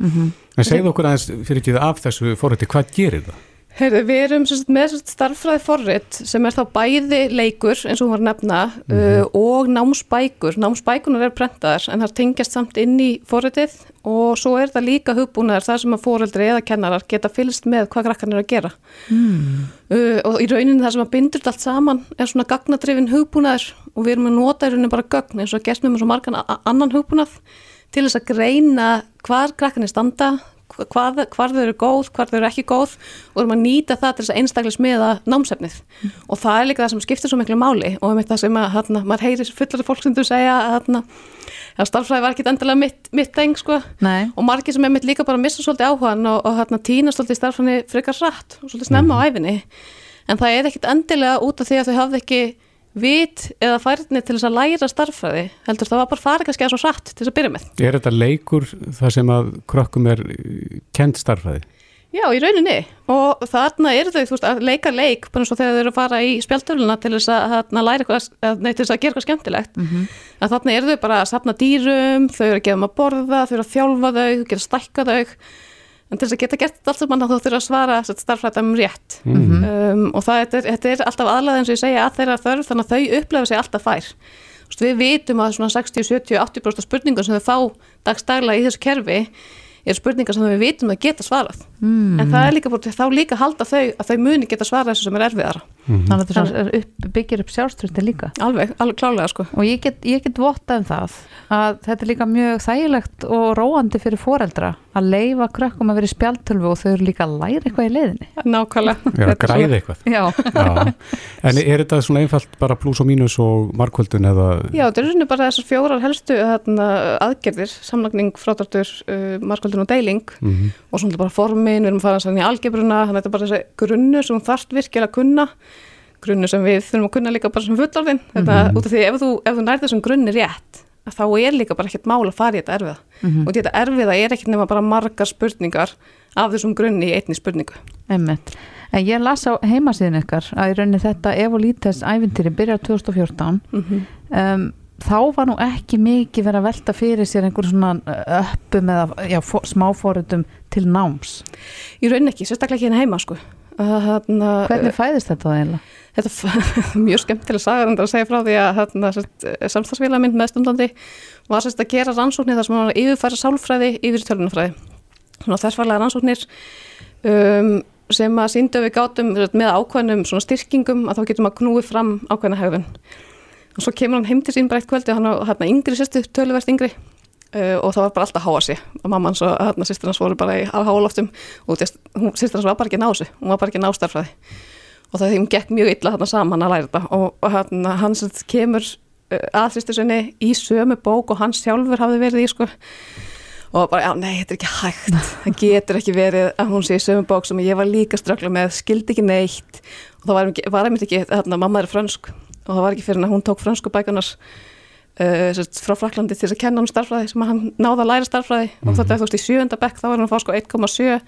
En segðu okkur aðeins fyrir ekki af þessu fórhætti, hvað gerir það? Heyrðu, við erum sagt, með starffræði forrit sem er þá bæði leikur eins og hún var að nefna uh, og námsbækur. Námsbækunar er prentaðar en það tengjast samt inn í forritið og svo er það líka hugbúnaðar þar sem að foreldri eða kennarar geta fylgst með hvað krakkan er að gera. Mm. Uh, og í rauninni það sem að bindur allt saman er svona gagnadrifin hugbúnaður og við erum að nota í rauninni bara gögn eins og að gert með svo margan annan hugbúnað til þess að greina hvar krakkan er standa hvað, hvar þau eru góð, hvar þau eru ekki góð og erum að nýta það til þess að einstaklega smiða námsefnið. Og það er líka það sem skiptir svo miklu máli og um það sem að hana, maður heyrir fullari fólk sem þú segja að, að starffræði var ekki endilega mitt, mitt eng sko. og margir sem er mitt líka bara að missa svolítið áhugan og, og týna svolítið í starffræði frekar rætt og svolítið snemma á æfinni en það er ekkit endilega út af því að þau hafði ekki vit eða færni til þess að læra starffræði heldur það var bara farið kannski að svo rætt til þess að byrja með. Er þetta leikur þar sem að krökkum er kent starfræði? Já, í rauninni. Og þarna eru þau, þú veist, að leika leik bara eins og þegar þau eru að fara í spjaldtöfluna til þess að þarna læra eitthvað, að- nei, til þess að gera eitthvað skemmtilegt. Að þarna eru þau bara að safna dýrum þau eru að gefa þeim að borða, þau eru að þjálfa þau þau gera stækka þau en til þess að geta gert þetta allt saman þá þurfa að svara starfræðum rétt Mhm. um, og það þetta er, þetta er alltaf aðlæð eins og ég segja að þeirra þörf þannig að þau upplefa sig alltaf fær Þú veist, við vitum að svona 60, 70, 80% spurningar sem þau fá dagstaglega í þessu kerfi eru spurningar sem við vitum að geta svarað Mm. en það er líka búin þá líka halda þau að þau muni geta svarað þessu sem er erfiðara Þannig að það er upp, byggir upp sjálfströndi líka. Alveg, alveg klálega sko. Og ég get, ég get vottað um það að þetta er líka mjög þægilegt og róandi fyrir foreldra að leifa krökkum að vera í spjaltölvu og þau eru líka að læra eitthvað í leiðinni. Nákvæmlega. Er að græða eitthvað? Já. Já. En er þetta svona einfalt bara pluss og mínus og markvöldun eða Já, þetta er svona bara þessar fjórar helstu þarna, aðgerðir, samlagning, frátartur, uh, markvöldun og deiling Mhm. og svona bara formin, við erum að fara sann í algebruna, þannig að þetta er bara þessi grunnu sem þarft virkilega að kunna, grunnu sem við þurfum að kunna líka bara sem fullorðin, þetta Mhm. út af því ef þú, ef þú nærði þessum grunni rétt, þá er líka bara ekkert mál að fara í þetta erfiða Mhm. og þetta erfiða er ekkert nema bara margar spurningar af þessum grunni í einni spurningu. Einmitt. En ég las á heimasíðin ykkar að í rauninni þetta Evolites ævintýri byrjar 2014 Mhm. um, þá var nú ekki mikið verið að velta fyrir sér einhver svona öppum eða smáfórutum til náms Í rauninni ekki, sérstaklega ekki hérna heima sko. Að, Þarna, Hvernig fæðist þetta það eiginlega? Þetta er mjög skemmtileg saga reyndar að segja frá því að hérna, samstagsfélag minn meðstundandi var sérst að gera rannsóknir þar sem hann var að yfirfæra sálfræði yfir tölunafræði. Svona þessfarlega rannsóknir um, sem að síndu að við gátum með ákveðnum styrkingum að þá getum að knúi fram ákveðna hegðun. Og svo kemur hann heim til sín bara eitt kvöldi og hann hérna yngri sérstu, töluvert yngri uh, og það var bara alltaf háa sig og mamma hans og hérna sýstir hans voru bara í háloftum og sýstir hans var bara ekki að ná sig, hún var bara ekki að ná starfræði og það þeim gekk mjög illa þarna saman að læra þetta. Og, sem sagt kemur uh, aðsýstu sinni í sömu bók og hann sjálfur hafði verið í sko. Og bara, já, nei, þetta er ekki hægt. Það getur ekki verið að hún sé í sömu bók sem ég var líka ströggla með, skildi ekki neitt. Og það var, einmitt ekki þarna, mamma er frönsk. Og það var ekki fyrir að uh, frá Fraklandi til þess að kenna hann starffræði sem að hann náði að læra starffræði og þetta er þú veist í sjöunda bekk þá var hann að fá sko 1,7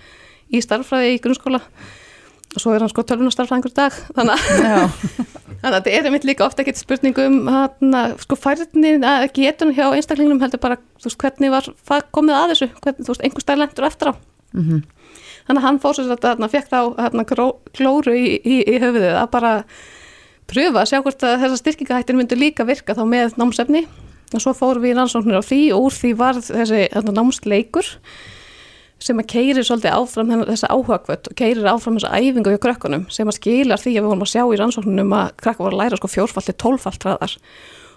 í starffræði í grunnskóla. Og svo er hann sko tölvunastarfræðingur í dag. Þannig að, að þetta er einmitt líka ofta ekkert spurningum hana, sko færni að getur hjá einstaklingnum heldur bara þú veist hvernig var komið að þessu? Hvernig, þú veist einhver stær lendur eftir á. Mhm. þannig að hann fór sér þetta þarna, fekk þá þarna, gró- klóru í, í, í höfuðið. Að bara pröfa að sjá hvort að þessar styrkingahættir myndu líka virka þá með námsefni. Og svo fórum við í rannsóknir á því og úr því var þessi námsleikur sem að keiri svolítið áfram þessa áhugakvöld og keirir áfram þessa æfingu hjá krökkunum sem að skilar því að við vorum að sjá í rannsóknunum að krakka voru að læra sko fjórfallt til tólfallt hraðar.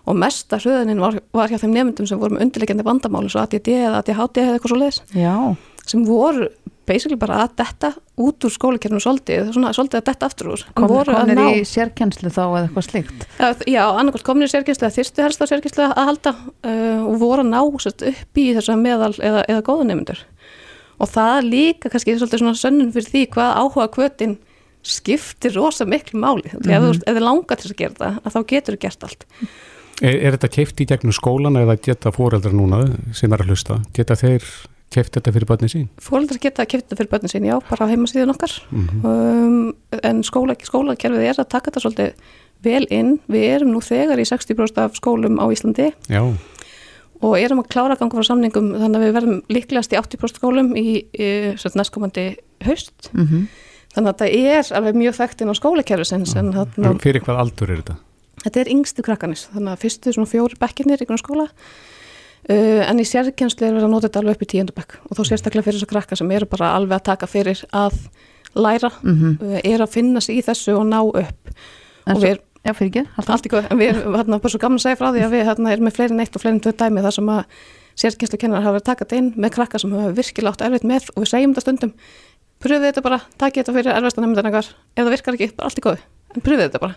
Og mesta hröðunin var, var hjá þeim nefndum sem voru með undirleikjandi vandamáli svo ADD eða ADHD eða eitthvað svo leiðis sem voru basically bara að detta út úr skólakerfinu svolítið, svona svolítið að detta aftur úr. Kom, ná- í sérkennslu þá eða eitthvað slíkt Já, annarkvæmt komin í sérkjenslu að þyrstu helst á sérkjenslu að halda uh, og voru að ná sett, upp í þess að meðal eða, eða góða nefndur. Og það líka kannski er svolítið svona sönnun fyrir því hvað áhuga kvötin skiptir rosa miklu máli. Því ef, þú- ef þið langar til þess að gera það, að þá getur þið gert allt. Er, er þetta keift í gegnum skólan eða geta fóreldrar núna sem er að hlusta, geta þeir keift þetta fyrir börnin sín? Fóreldrar geta að kemta fyrir börnin sín, já, bara á heimasíðun okkar. Mhm. um, en skóla, skólakerfið er að taka þetta svolítið vel inn. Við erum nú þegar í 60% af skólum á Íslandi Já, og erum að klára að ganga frá samningum þannig að við verðum líklegast í 80% skólum í, í næstkomandi haust mm -hmm. þannig að þetta er alveg mjög þekkt inn á skólakerfisins en þarna, en fyrir hvað aldur er þetta? þetta er yngstu krakkanis þannig að fyrstu svona fjóri bekkirnir í grunnskóla uh, en í sérkjenslu er verið að nota þetta alveg upp í tíundu bekk. Og þó sérstaklega fyrir þess að krakka sem eru bara alveg að taka fyrir að læra Mhm. uh, er að finna sig í þessu og ná upp. En og við erum Já, fyrir ekki, allt í góð, en við erum hérna, bara svo gaman að segja frá því að við hérna, erum með fleiri neitt og fleiri en tvö dæmi þar sem að sérkjenslu kennar hafa verið takað inn með krakka sem hafa virkilega átt erfitt með og við segjum þetta stundum. Pröfið þetta bara, takið þetta fyrir erfasta nefndan ef það virkar ekki, bara allt í góð en pröfið þetta bara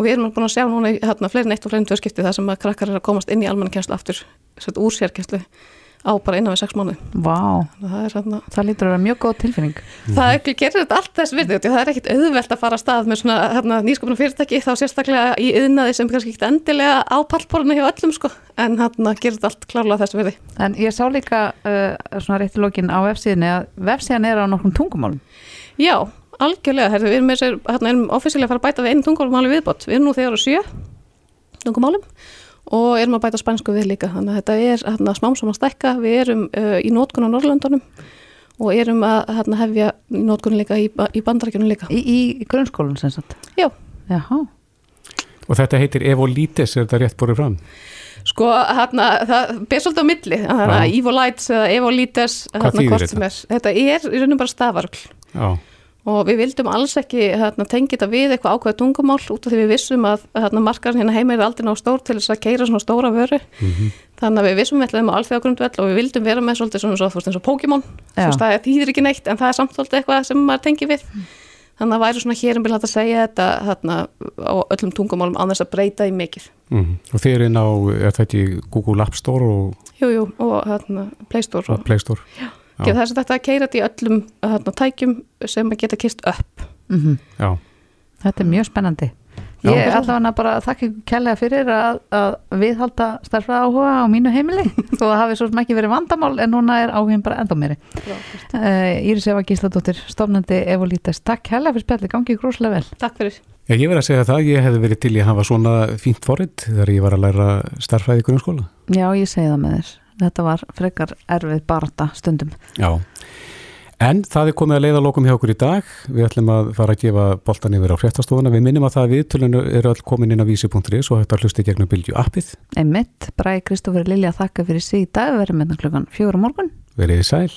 og við erum búin að sjá núna hérna, fleiri neitt og fleiri en tvö skipti þar sem að krakkar er að komast inn í almannkjenslu aftur sett, úr sérkjenslu á bara innan við sex mánu Vá, það, hérna, það lítur að vera mjög góð tilfinning. Það er, gerir þetta allt þess virði það er ekkit auðvelt að fara að stað með svona hérna, nýskopnum fyrirtæki þá sérstaklega í yðnaði sem kannski ekkit endilega á pallborðinu hjá öllum sko. En hérna gerir þetta allt klárlega þess virði. En ég sá líka uh, svona rétt í lokin á vefsíðinni að vefsíðan er á nokkrum tungumálum. Já, algjörlega, herri, við erum, með sér, hérna, erum ofisílega að fara að bæta við einu tungumáli viðbót. Við erum nú þegar á sjö tungumálum og erum að bæta spænsku við líka. Þannig að þetta er hérna, smám saman stækka. Við erum uh, í nótkun á Norrlöndunum og erum að hérna, hefja í nótkun líka í, í bandarækjunum líka. Í, í grunnskólinn sem sagt? Já. Jaha. Og þetta heitir Evolites, er þetta rétt borðið fram? Sko, hérna, það ber svolítið á milli. Þannig að Evolites eða Evolites hérna, hvort sem er. Þetta er í raunum bara stafargl Já, og við vildum alls ekki hérna, tengja þetta við eitthvað ákveða tungumál út af því við vissum að hérna, markarinn hérna heima er aldrei ná stór til þess að keira svona stóra vöru. Þannig að við vissum við ætlaðum á alþjóðagrundvell og við vildum vera með svolítið svona svo, þú veist, eins og Pokémon. Það þýðir ekki neitt en það er samt svolítið eitthvað sem maður tengir við. Þannig að væri svona hér um að segja þetta hérna, á öllum tungumálum á þess að breyta í mikið. Mm. og þeir eru inn á, er þetta ekki Google App Store og, Jú, jú, og hérna, Play Store. Og, Play Store? Það er þetta að keira þetta í öllum hérna, tækjum sem að geta kist upp. Mm Já. Þetta er mjög spennandi. Já. Ég hann að bara þakka ykkur kærlega fyrir að, að viðhalda starfræða áhuga á mínu heimili. Þó að hafi svo sem ekki verið vandamál en núna er áhugin bara enda meiri. Uh, Íris Eva Gísladóttir, stofnandi Evolítas, takk kærlega fyrir spjalli, gangi gróslega vel. Takk fyrir. Já, ég verð að segja það, ég hefði verið til í að hafa svona fínt forrið þegar ég var að læra starffræði í grunnskóla. Já, ég segi það með þér Þetta var frekar erfið barata stundum Já. En það er komið að leiða lokum hjá okkur í dag. Við ætlum að fara að gefa boltan yfir á hréttastofuna. Við minnum að það viðtölinu eru all komin inn á vísi.is og hægt að hlusta gegnum bylgju appið. Einmitt, Bræði Kristófur Lilja þakka fyrir sig í dag, við verðum með klukkan fjóra morgun Verið þið sæl.